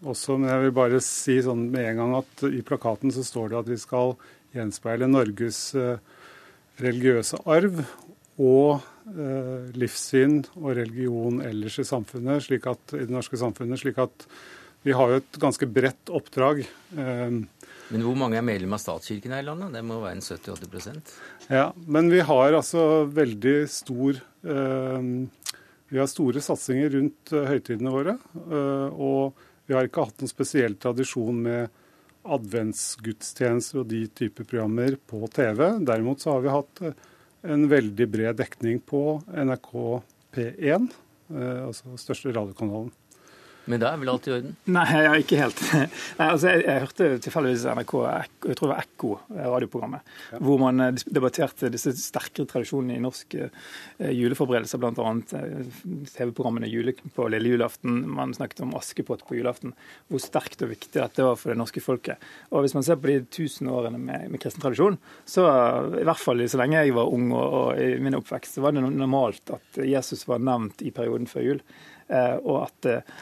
K: også, men jeg vil bare si sånn med en gang at i plakaten så står det at vi skal gjenspeile Norges uh, religiøse arv og eh, livssyn og religion ellers i samfunnet, at, i det norske samfunnet. slik at vi har jo et ganske bredt oppdrag. Eh,
A: men hvor mange er medlem av statskirken her i landet? Det må være en 70-80
K: Ja, men vi har altså veldig stor eh, Vi har store satsinger rundt uh, høytidene våre. Uh, og vi har ikke hatt noen spesiell tradisjon med adventsgudstjenester og de type programmer på TV. Derimot så har vi hatt eh, en veldig bred dekning på NRK P1, eh, altså største radiokanalen.
A: Men da er vel alt i orden?
J: Nei, ja, ikke helt. Nei, altså, jeg, jeg, hørte tilfeldigvis NRK, jeg tror det var Ekko, eh, radioprogrammet, ja. hvor man eh, debatterte disse sterkere tradisjonene i norsk uh, juleforberedelser, bl.a. Uh, TV-programmene jule, på lille julaften. Man snakket om Askepott på julaften. Hvor sterkt og viktig dette var for det norske folket. Og hvis man ser på de tusen årene med, med kristen tradisjon, så uh, i hvert fall så lenge jeg var ung og, og i min oppvekst, så var det normalt at Jesus var nevnt i perioden før jul. Eh, og at eh,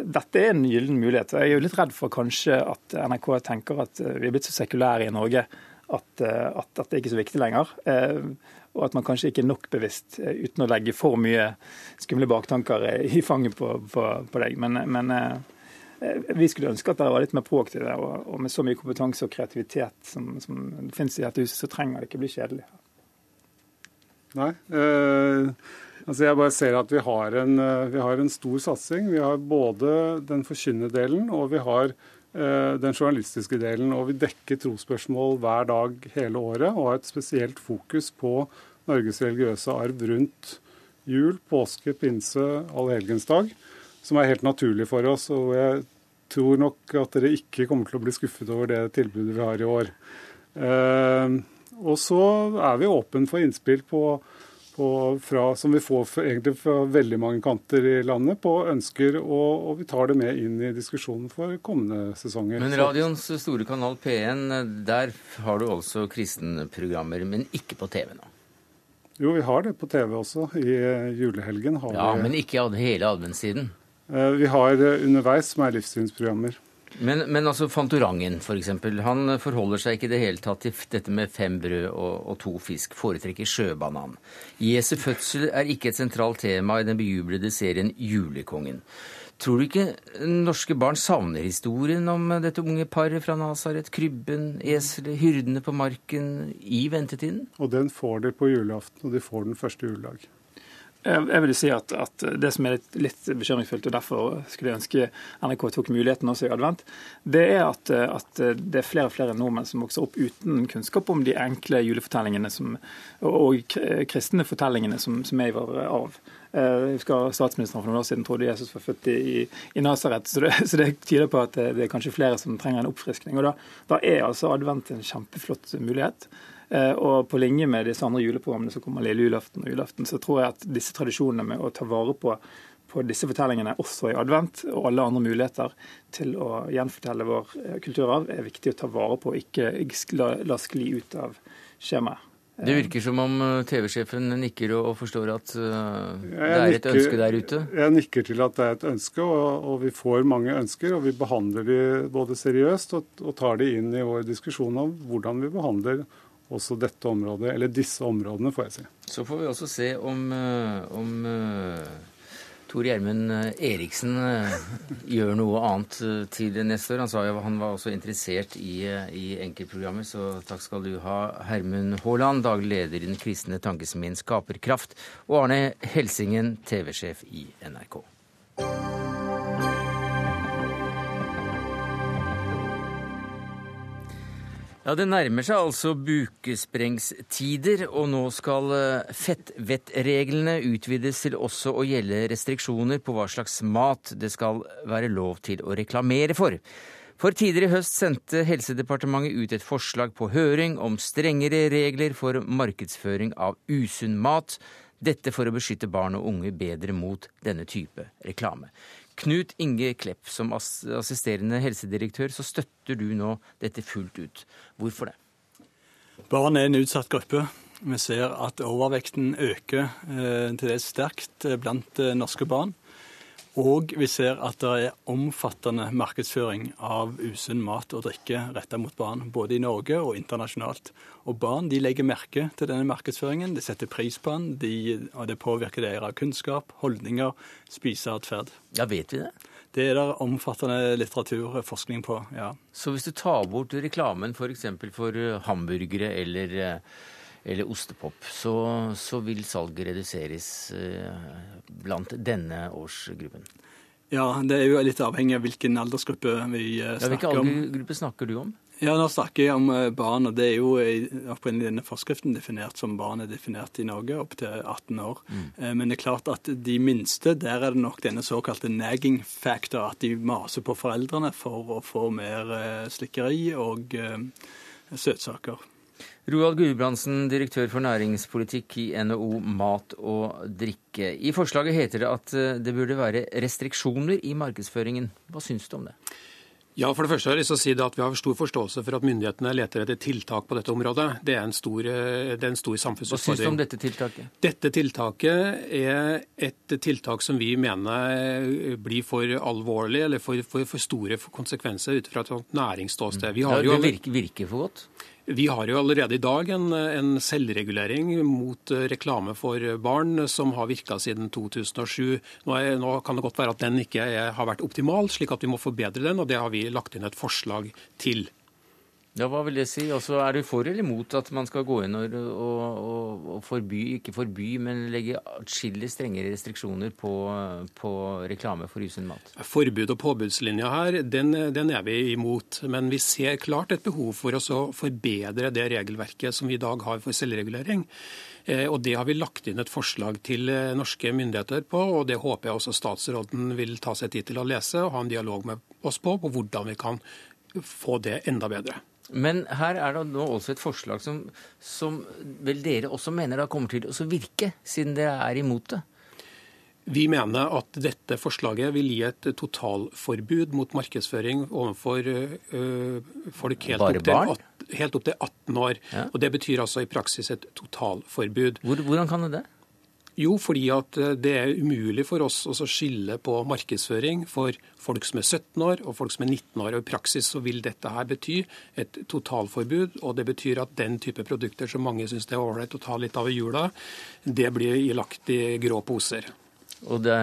J: dette er en gyllen mulighet. Jeg er jo litt redd for kanskje at NRK tenker at eh, vi er blitt så sekulære i Norge at, at dette er ikke så viktig lenger. Og at man kanskje ikke er nok bevisst, uten å legge for mye skumle baktanker i fanget på, på, på deg. Men, men Vi skulle ønske at dere var litt mer proaktive. Og, og med så mye kompetanse og kreativitet som, som finnes i dette huset, så trenger det ikke bli kjedelig.
K: Nei. Eh, altså jeg bare ser at vi har, en, vi har en stor satsing. Vi har både den forkynnerdelen og vi har eh, den journalistiske delen. Og vi dekker trosspørsmål hver dag hele året og har et spesielt fokus på Norges religiøse arv rundt jul, påske, pinse, allhelgensdag, som er helt naturlig for oss. Og jeg tror nok at dere ikke kommer til å bli skuffet over det tilbudet vi har i år. Eh, og så er vi åpne for innspill på, på fra, som vi får for, egentlig fra veldig mange kanter i landet, på ønsker, og, og, vi tar det med inn i diskusjonen for kommende sesonger.
A: Men radioens store kanal P1, der har du altså kristenprogrammer, men ikke på TV nå?
K: Jo, vi har det på TV også. I julehelgen har
A: ja,
K: vi
A: Men ikke hele adventstiden?
K: Eh, vi har underveis som er livssynsprogrammer.
A: Men, men altså Fantorangen. For han forholder seg ikke i det hele tatt til dette med fem brød og, og to fisk. Foretrekker sjøbanan. Jesu fødsel er ikke et sentralt tema i den bejublede serien Julekongen. Tror du ikke norske barn savner historien om dette unge paret fra Nasaret? Krybben, eselet, hyrdene på marken i ventetiden?
K: Og den får de på julaften, og de får den første juledag.
J: Jeg vil si at, at, Det som er litt, litt, bekymringsfullt, og derfor skulle jeg ønske NRK tok muligheten også i advent, det er at, at, det er flere og flere nordmenn som vokser opp uten kunnskap om de enkle julefortellingene som, og kristne fortellingene som, som er i vår arv. Jeg husker Statsministeren for noen år siden trodde Jesus var født i, i Nasaret, så, så, det tyder på at det, det, er kanskje flere som trenger en oppfriskning. og Da, da er altså advent en kjempeflott mulighet. Eh, og på linje med disse andre juleprogrammene som kommer lille julaften og julaften, så tror jeg at disse tradisjonene med å ta vare på, på disse fortellingene også i advent, og alle andre muligheter til å gjenfortelle vår eh, kulturarv, er viktig å ta vare på og ikke la, la skli ut av skjemaet.
A: Det virker som om eh, TV-sjefen nikker og forstår at det er et nikker, ønske der ute?
K: Jeg nikker til at det er et ønske, og, og vi får mange ønsker. Og vi behandler de både seriøst og, og, tar de inn i vår diskusjon om hvordan vi behandler også dette området, eller disse områdene, får jeg si.
A: Så får vi også se om, uh, om uh Tor Gjermund eh, Eriksen eh, gjør noe annet eh, til neste år. Han sa jo han var også interessert i, i enkeltprogrammer, så takk skal du ha. Hermund Haaland, daglig leder i den kristne tankesmien Skaperkraft, og Arne Helsingen, TV-sjef i NRK. Ja, Det nærmer seg altså bukesprengstider, og nå skal eh, fettvettreglene utvides til også å gjelde restriksjoner på hva slags mat det skal være lov til å reklamere for. For tidligere i høst sendte Helsedepartementet ut et forslag på høring om strengere regler for markedsføring av usunn mat. Dette for å beskytte barn og unge bedre mot denne type reklame. Knut Inge Klepp, som assisterende helsedirektør, så støtter du nå dette fullt ut. Hvorfor det?
L: Barn er en utsatt gruppe. Vi ser at overvekten øker eh, til dels sterkt eh, blant eh, norske barn. Og vi ser at det er omfattende markedsføring av usunn mat og drikke retta mot barn, både i Norge og internasjonalt. Og barn de legger merke til denne markedsføringen, de setter pris på den, de, og det påvirker deres kunnskap, holdninger, spiseatferd.
A: Ja, vet vi det?
L: Det er det omfattende litteraturforskning på, ja.
A: Så hvis du tar bort reklamen f.eks. For, for hamburgere eller eller ostepop, så, så vil salget reduseres eh, blant denne årsgruppen.
L: Ja, det er jo litt avhengig av hvilken aldersgruppe vi eh, snakker om. Ja, Hvilken
A: aldersgruppe snakker du om?
L: Ja, Nå snakker jeg om eh, barn, og det er jo opprinnelig denne forskriften definert som barn er definert i Norge, opp til 18 år. Mm. Men det er klart at de minste, der er det nok denne såkalte nagging factor, at de maser på foreldrene for å få mer slikkeri og søtsaker.
A: Roald Gudbrandsen, direktør for næringspolitikk i NHO Mat og drikke. I forslaget heter det at eh, det burde være restriksjoner i markedsføringen. Hva syns du om det?
M: Ja, for det første har jeg lyst til å si at Vi har stor forståelse for at myndighetene leter etter tiltak på dette området. Det er en stor, eh, det er en stor samfunnsutfordring.
A: Hva syns du om dette tiltaket?
M: Dette tiltaket er et tiltak som vi mener blir for alvorlig, eller for, for, for store konsekvenser ut fra et næringsståsted.
A: Vi har jo... det virker, virker for godt?
M: Vi har jo allerede i dag en, en selvregulering mot eh, reklame for barn som har virka siden 2007. Nå, er, nå, kan det godt være at den ikke er, har vært optimal, slik at vi må forbedre den, og det har vi lagt inn et forslag til.
A: Ja, Hva vil det si? Altså, er du for eller mot at man skal gå inn og, og, og, og forby, ikke forby, men legge atskillig strengere restriksjoner på, på reklame for usunn mat?
M: Forbud- og påbudslinja her, den, den, er vi imot. Men vi ser klart et behov for å forbedre det regelverket som vi i dag har for selvregulering. Eh, og Det har vi lagt inn et forslag til eh, norske myndigheter på, og det håper jeg også statsråden vil ta seg tid til å lese og ha en dialog med oss på, på hvordan vi kan få det enda bedre.
A: Men her er det nå også et forslag som, som vel dere også mener da kommer til å virke, siden dere er imot det?
M: Vi mener at dette forslaget vil gi et totalforbud mot markedsføring overfor øh, folk helt opp, til, helt opp, til, 18 år. Ja. Og Det betyr altså i praksis et totalforbud.
A: Hvor, hvordan kan det det?
M: Jo, fordi at eh, det er umulig for oss å skille på markedsføring for folk som er 17 år og folk som er 19 år. og I praksis så vil dette her bety et totalforbud. og Det betyr at den type produkter som mange syns det er ålreit å ta litt av i jula, det blir lagt i grå poser.
A: Og det,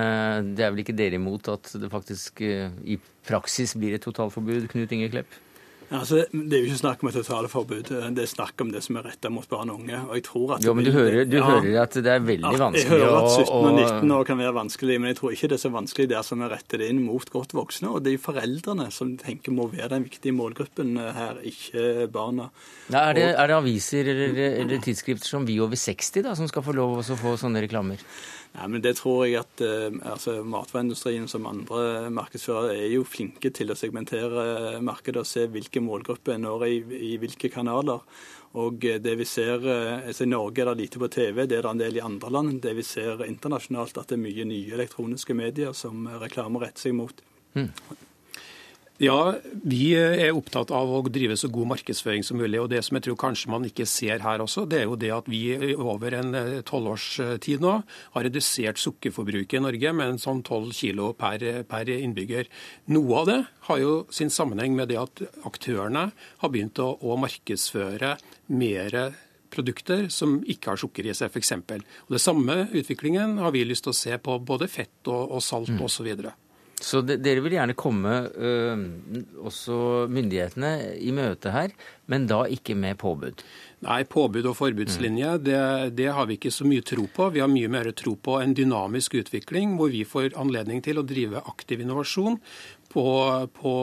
A: det, er vel ikke dere imot at det faktisk eh, i praksis blir et totalforbud, Knut Inge Klepp?
L: Altså, det er jo ikke snakk om et totalforbud, det er snakk om det som er retta mot barn og unge. og jeg tror at...
A: Jo, men du, hører, du ja, hører, at det er veldig vanskelig
L: å... Jeg hører at 17 og 19 år kan være vanskelig, men jeg tror ikke det er så vanskelig der som er rettet inn mot godt voksne. Og det er foreldrene som tenker må være den viktige målgruppen her, ikke barna.
A: Ja, er, det, er, det, aviser eller, eller tidsskrifter som Vi over 60 da, som skal få lov å få sånne reklamer?
L: Nei, men Det tror jeg at eh, altså, matvareindustrien som andre markedsførere er jo flinke til å segmentere markedet og se hvilke målgrupper når i, i hvilke kanaler. Og eh, det vi ser, eh, altså I Norge er det lite på TV, det er det en del i andre land. Det vi ser internasjonalt, at det er mye nye elektroniske medier som reklamer retter seg mot. Mm.
M: Ja, vi er opptatt av å drive så god markedsføring som mulig. og Det som jeg tror kanskje man ikke ser her også, det er jo det at vi over en eh, tolvårstid nå har redusert sukkerforbruket i Norge med en sånn 12 kilo per, per, innbygger. Noe av det har jo sin sammenheng med det at aktørene har begynt å, å markedsføre mer produkter som ikke har sukker i seg, f.eks. Den samme utviklingen har vi lyst til å se på både fett og, og salt mm. osv.
A: Så de, dere vil gjerne komme ø, også myndighetene i møte her, men da ikke med påbud?
M: Nei, påbud og forbudslinje det, det, har vi ikke så mye tro på. Vi har mye mer tro på en dynamisk utvikling hvor vi får anledning til å drive aktiv innovasjon på, på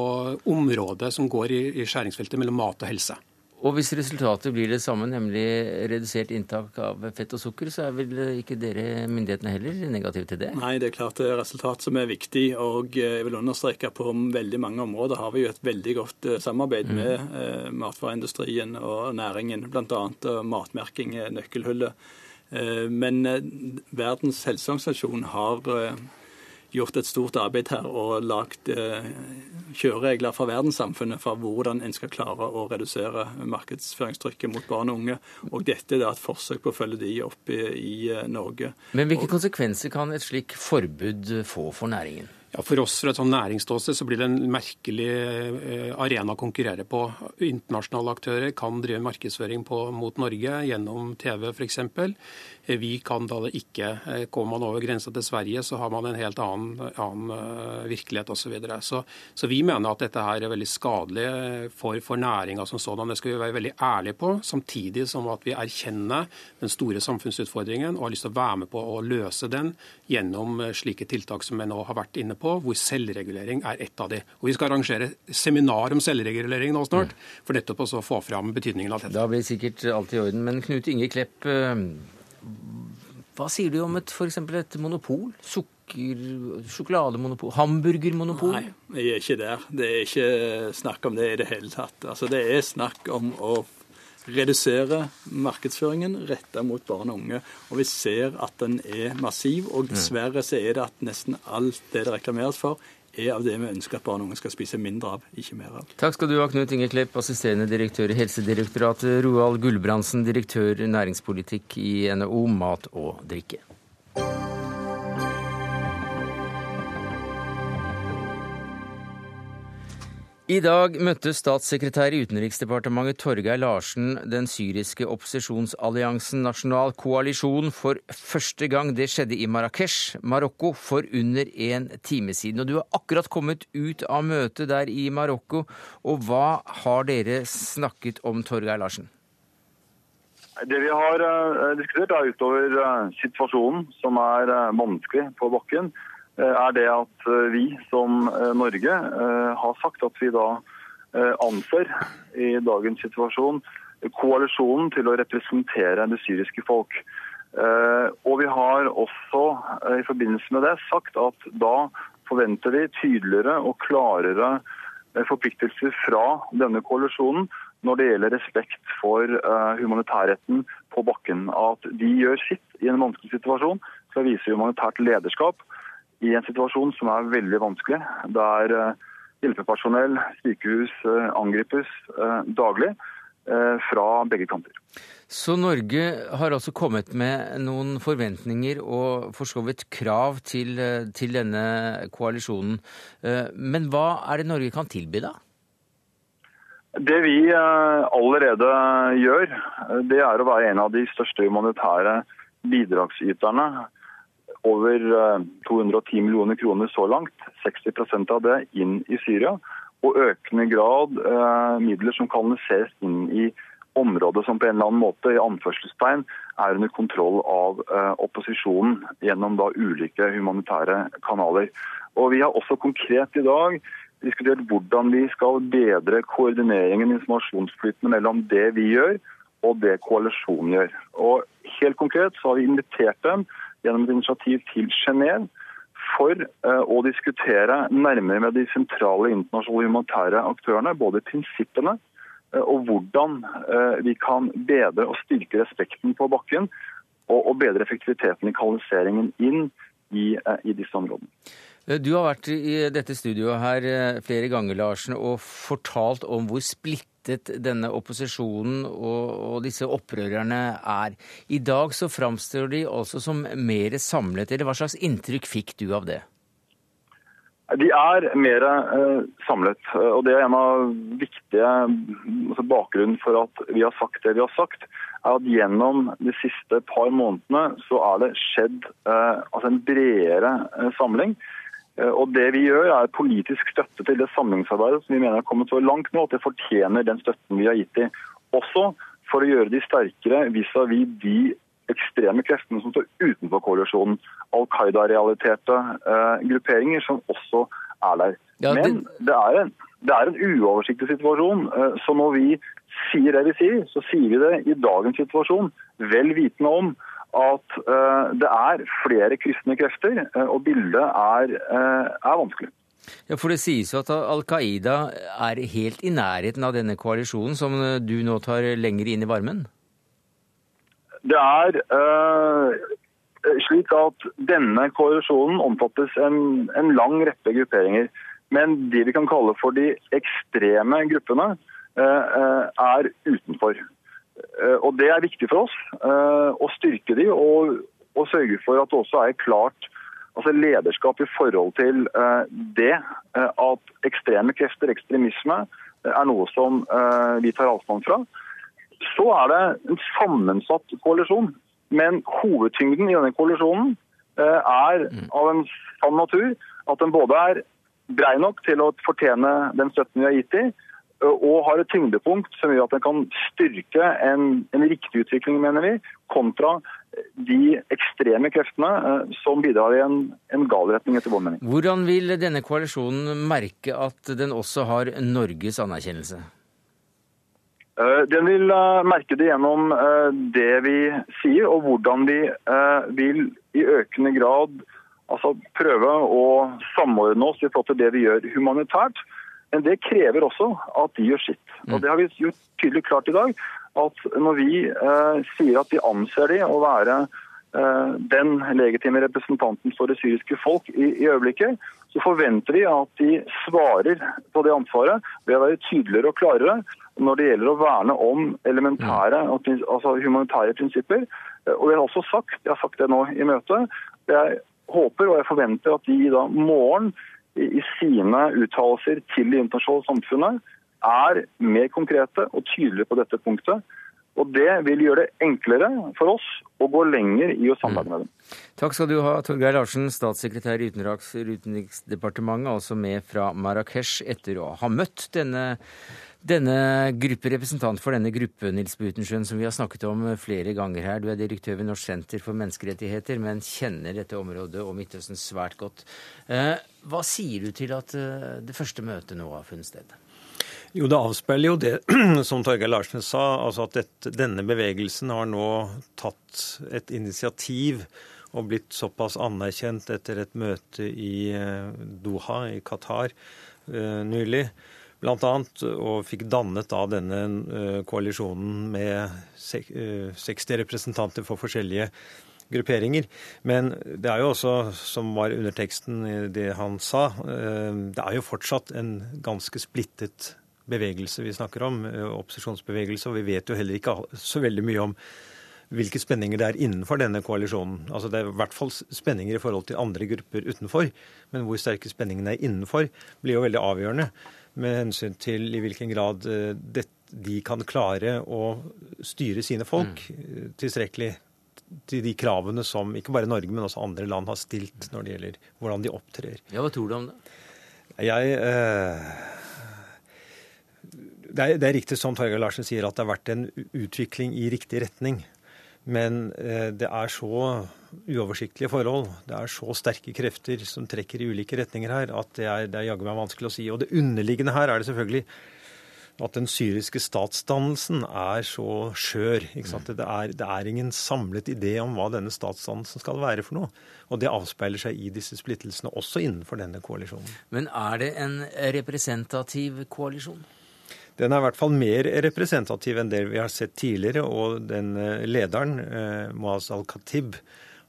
M: området som går i, i skjæringsfeltet mellom mat og helse.
A: Og hvis resultatet blir det samme, nemlig redusert inntak av fett og sukker, så er vel ikke dere myndighetene heller negative til det?
L: Nei, det er klart det er resultat som er viktig. Og jeg vil understreke at på veldig mange områder har vi jo et veldig godt eh, samarbeid mm. med eh, matvareindustrien og næringen. Bl.a. matmerking er nøkkelhullet. Eh, men eh, Verdens helseorganisasjon har eh, gjort et stort arbeid her og lagd eh, kjøreregler for verdenssamfunnet for hvordan en skal klare å redusere markedsføringstrykket mot barn og unge. Og dette er et forsøk på å følge de opp i, i eh, Norge.
A: Men hvilke konsekvenser kan et slik forbud få for næringen?
M: Ja, For oss fra et sånn næringsståsted så blir det en merkelig eh, arena å konkurrere på. Internasjonale aktører kan drive markedsføring på, mot Norge gjennom TV f.eks. Eh, vi kan da det ikke. Eh, kommer man over grensa til Sverige, så har man en helt annen, annen virkelighet osv. Så, videre. så Så vi mener at dette her er veldig skadelig for, for næringa som sådan. Det skal vi være veldig ærlige på, samtidig som at vi erkjenner den store samfunnsutfordringen og har lyst til å være med på å løse den gjennom slike tiltak som vi nå har vært inne på hvor selvregulering er ett av de. Og Vi skal arrangere seminar om selvregulering nå snart, mm. for nettopp å få fram betydningen av dette.
A: Da blir sikkert alt i orden. Men Knut Inge Klepp, eh, hva sier du om et, for et monopol? Sukker, sjokolademonopol, hamburgermonopol?
L: Nei, jeg er ikke der. Det er ikke snakk om det i det hele tatt. Altså, det er snakk om å redusere markedsføringen retta mot barn og unge. Og vi ser at den er massiv, og dessverre så er det at nesten alt det det reklameres for, er av det vi ønsker at barn og unge skal spise mindre av, ikke mer av.
A: Takk skal du ha, Knut Inge Klepp, assisterende direktør i Helsedirektoratet, Roald Gulbrandsen, direktør næringspolitikk i NHO Mat og drikke. I dag møtte statssekretær i Utenriksdepartementet Torgeir Larsen den syriske opposisjonsalliansen Nasjonal koalisjon for første gang. Det skjedde i Marrakech, Marokko, for under en time siden. Og du har akkurat kommet ut av møtet der i Marokko. Og hva har dere snakket om, Torgeir Larsen?
N: Det vi har uh, diskutert, er utover uh, situasjonen, som er uh, vanskelig på bakken er det at vi som Norge har sagt at vi da anser i dagens situasjon koalisjonen til å representere det syriske folk. Og vi har også i forbindelse med det sagt at da forventer vi tydeligere og klarere forpliktelser fra denne koalisjonen når det gjelder respekt for humanitærretten på bakken. At de gjør sitt i en vanskelig situasjon skal vise humanitært lederskap i en situasjon som er veldig vanskelig, der eh, hjelpepersonell, sykehus eh, angripes eh, daglig fra begge kanter.
A: Så Norge har altså kommet med noen forventninger og for så vidt krav til, til denne koalisjonen. Men hva er det Norge kan tilby, da?
N: Det vi allerede gjør, det er å være en av de største humanitære bidragsyterne over 210 eh, millioner kroner så langt, 60% av det inn i Syria. Og økende grad eh, midler som kanaliseres inn i området som på en eller annen måte i anførselstegn er under kontroll av eh, opposisjonen gjennom da ulike humanitære kanaler. Og Vi har også konkret i dag diskutert hvordan vi skal bedre koordineringen informasjonsflytende mellom det vi gjør og det koalisjonen gjør. Og Helt konkret så har vi invitert dem gjennom et initiativ til Genéve for eh, å diskutere nærmere med de sentrale internasjonale humanitære aktørene både prinsippene eh, og hvordan eh, vi kan bedre og styrke respekten på bakken og bedre effektiviteten i kvalifiseringen inn i, i disse områdene.
A: Du har vært i dette studioet her flere ganger Larsen, og fortalt om hvor splitt splittet denne opposisjonen og, og, disse opprørerne er. I dag så framstår de altså som mer samlet. eller Hva slags inntrykk fikk du av det?
N: De er mer eh, samlet. og Det er en av viktige altså bakgrunnen for at vi har sagt det vi har sagt. er at Gjennom de siste par månedene så er det skjedd eh, altså en bredere eh, samling. Eh, og Det vi gjør, er politisk støtte til det samlingsarbeidet som vi mener har kommet så langt nå at det fortjener den støtten vi har gitt dem. Også for å gjøre de sterkere vis-à-vis -vis de ekstreme kreftene som står utenfor koalisjonen. Al Qaida-realiterte eh, grupperinger som også er der. Ja, det... Men det er, en, det er en uoversiktlig situasjon. Eh, så når vi sier det vi sier, så sier vi det i dagens situasjon, vel vitende om at uh, det er flere kryssende krefter, uh, og bildet er, uh, er, vanskelig.
A: Ja, For det sies jo at Al Qaida er helt i nærheten av denne koalisjonen, som du nå tar lenger inn i varmen?
N: Det er slik at denne koalisjonen omfattes en, en lang rekke grupperinger. Men de vi kan kalle for de ekstreme gruppene, er utenfor. Eh, og Det er viktig for oss eh, å styrke de og, og sørge for at det også er klart altså lederskap i forhold til eh, det at ekstreme krefter, ekstremisme, er noe som vi tar avstand fra. Så er det en sammensatt koalisjon. Men hovedtyngden i denne koalisjonen er av en sann natur at den både er brei nok til å fortjene den støtten vi har gitt dem, og har et tyngdepunkt som gjør at den kan styrke en, en riktig utvikling, mener vi, kontra de ekstreme kreftene eh, som bidrar i en, en gal retning, etter vår mening.
A: Hvordan vil denne koalisjonen merke at den også har Norges anerkjennelse?
N: Eh, den vil eh, merke det gjennom det vi sier, og hvordan vi vil i økende grad altså prøve å samordne oss i forhold til det vi gjør humanitært. Men det krever også at de gjør sitt. Og mm. Det har vi gjort tydelig klart i dag. At når vi eh, sier at vi anser de å være eh, den legitime representanten for det syriske folk i, i, øyeblikket, så forventer vi at de svarer på det ansvaret ved å være tydeligere og klarere når det gjelder å verne om elementære, altså humanitære prinsipper. Og vi har også sagt, jeg har sagt det nå i møtet, jeg håper og jeg forventer at de da morgen i sine uttalelser til det internasjonale samfunnet er mer konkrete og tydelige på dette punktet. Og Det vil gjøre det enklere for oss å gå lenger i å samarbeide med dem.
A: Takk skal du ha, Torgeir Larsen, statssekretær i Utenriksdepartementet, altså med fra Marrakech etter å ha møtt denne denne gruppe, representant for denne gruppen, Nils Butenschøn, som vi har snakket om flere ganger her. Du er direktør ved Norsk senter for menneskerettigheter, men kjenner dette området og Midtøsten svært godt. Eh, hva sier du til at eh, det første møtet nå har funnet sted?
O: Jo, Det avspeiler jo det som Torgeir Larsen sa, altså at dette, denne bevegelsen har nå tatt et initiativ og blitt såpass anerkjent etter et møte i eh, Doha i Qatar nylig bl.a. Og fikk dannet da denne eh, koalisjonen med 60 eh, representanter for forskjellige grupperinger. Men det er jo også, som var underteksten i det han sa, eh, det er jo fortsatt en ganske splittet bevegelse vi snakker om, opposisjonsbevegelse. Og vi vet jo heller ikke så veldig mye om hvilke spenninger det er innenfor denne koalisjonen. Altså Det er i hvert fall spenninger i forhold til andre grupper utenfor, men hvor sterke spenningene er innenfor, blir jo veldig avgjørende med hensyn til i hvilken grad eh, de kan klare å styre sine folk mm. Eh, tilstrekkelig til de kravene som ikke bare Norge, men også andre land har stilt når det gjelder hvordan de opptrer.
A: Ja, Hva tror du om det?
O: Jeg... Eh, det, er, det er, riktig som Torgeir Larsen sier, at det har vært en utvikling i riktig retning. Men eh, det er så uoversiktlige forhold, det er så sterke krefter som trekker i ulike retninger her, at det er, det er jaggu meg vanskelig å si. Og det underliggende her er det selvfølgelig at den syriske statsdannelsen er så skjør. Det er, det, er, ingen samlet idé om hva denne statsdannelsen skal være for noe. Og det avspeiler seg i disse splittelsene, også innenfor denne koalisjonen.
A: Men er det en representativ koalisjon?
O: Den er i hvert fall mer representativ enn det vi har sett tidligere. Og den eh, lederen, eh, Moaz al-Khatib,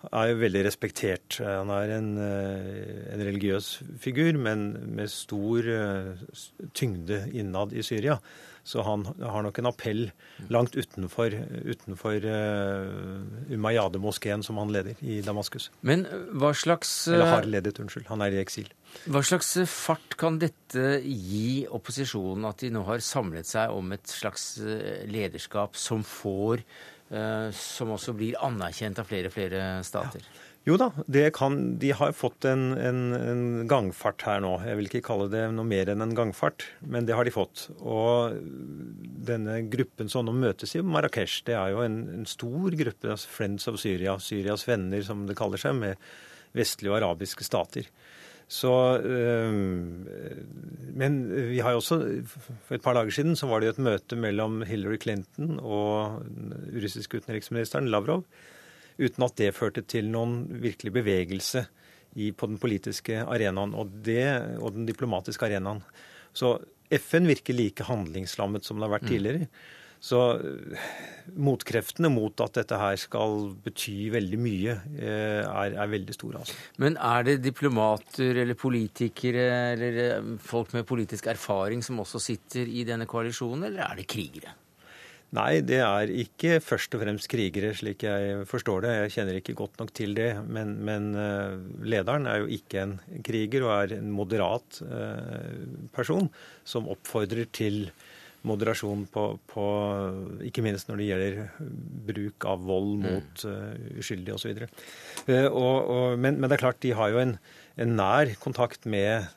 O: er jo veldig respektert. Han er en, eh, en, religiøs figur, men med stor tyngde innad i Syria. Så han har nok en appell langt utenfor, utenfor uh, Umayyade-moskeen som han leder i Damaskus.
A: Men hva slags
O: Eller har ledet, unnskyld. Han er i eksil.
A: Hva slags fart kan dette gi opposisjonen, at de nå har samlet seg om et slags eh, lederskap som får eh, Som også blir anerkjent av flere og flere stater? Ja.
O: Jo da, kan, de har fått en, en, en, gangfart her nå. Jeg vil ikke kalle det noe mer enn en gangfart, men det har de fått. Og denne gruppen som nå møtes i Marrakech, det er jo en, en stor gruppe, altså Friends of Syria, Syrias venner som det kaller seg, med vestlige og arabiske stater. Så, ehm, men vi har jo også For et par dager siden så var det et møte mellom Hillary Clinton og russisk russiske utenriksministeren Lavrov, uten at det førte til noen virkelig bevegelse i, på den politiske arenaen og, det, og den diplomatiske arenaen. Så FN virker like handlingslammet som det har vært tidligere. mm. Så eh, motkreftene mot at dette her skal bety veldig mye, eh, er, er veldig store. Altså.
A: Men er det diplomater eller politikere eller eh, folk med politisk erfaring som også sitter i denne koalisjonen, eller er det krigere?
O: Nei, det er ikke først og fremst krigere, slik jeg forstår det. Jeg kjenner ikke godt nok til det. Men, men lederen er jo ikke en kriger og er en moderat person som oppfordrer til moderasjon på, på, Ikke minst når det gjelder bruk av vold mm. mot uh, uskyldige osv. Uh, men, men det er klart, de har jo en, en, nær kontakt med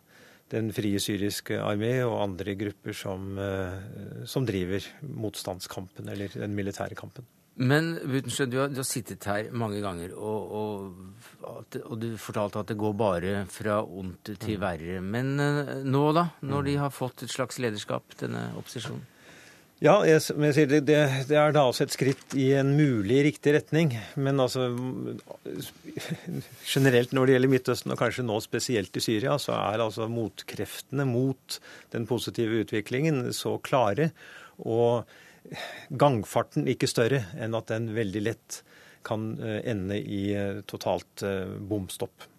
O: Den frie syriske armé og andre grupper som, uh, som driver motstandskampen, eller den militære kampen.
A: Men Butensjø, du, du, har sittet her mange ganger, og, og, og, du fortalte at det går bare fra ondt til mm. verre. Men uh, nå, da? Når de mm. har fått et slags lederskap, denne opposisjonen?
O: Ja, jeg, jeg sier det, det, det, er da også et skritt i en mulig riktig retning. Men altså generelt når det gjelder Midtøsten, og kanskje nå spesielt i Syria, så er altså motkreftene mot den positive utviklingen så klare. Og gangfarten ikke større enn at den veldig lett kan eh, ende i eh, totalt eh, bomstopp.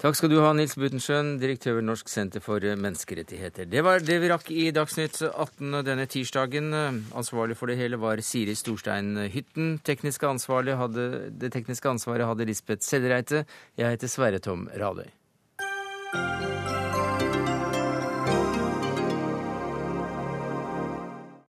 A: Takk skal du ha, Nils Butenschøn, direktør ved Norsk senter for menneskerettigheter. Det var det vi rakk i Dagsnytt 18 denne tirsdagen. Ansvarlig for det hele var Siri Storstein Hytten. Tekniske hadde, det tekniske ansvaret hadde Lisbeth Sellereite. Jeg heter Sverre Tom Radøy.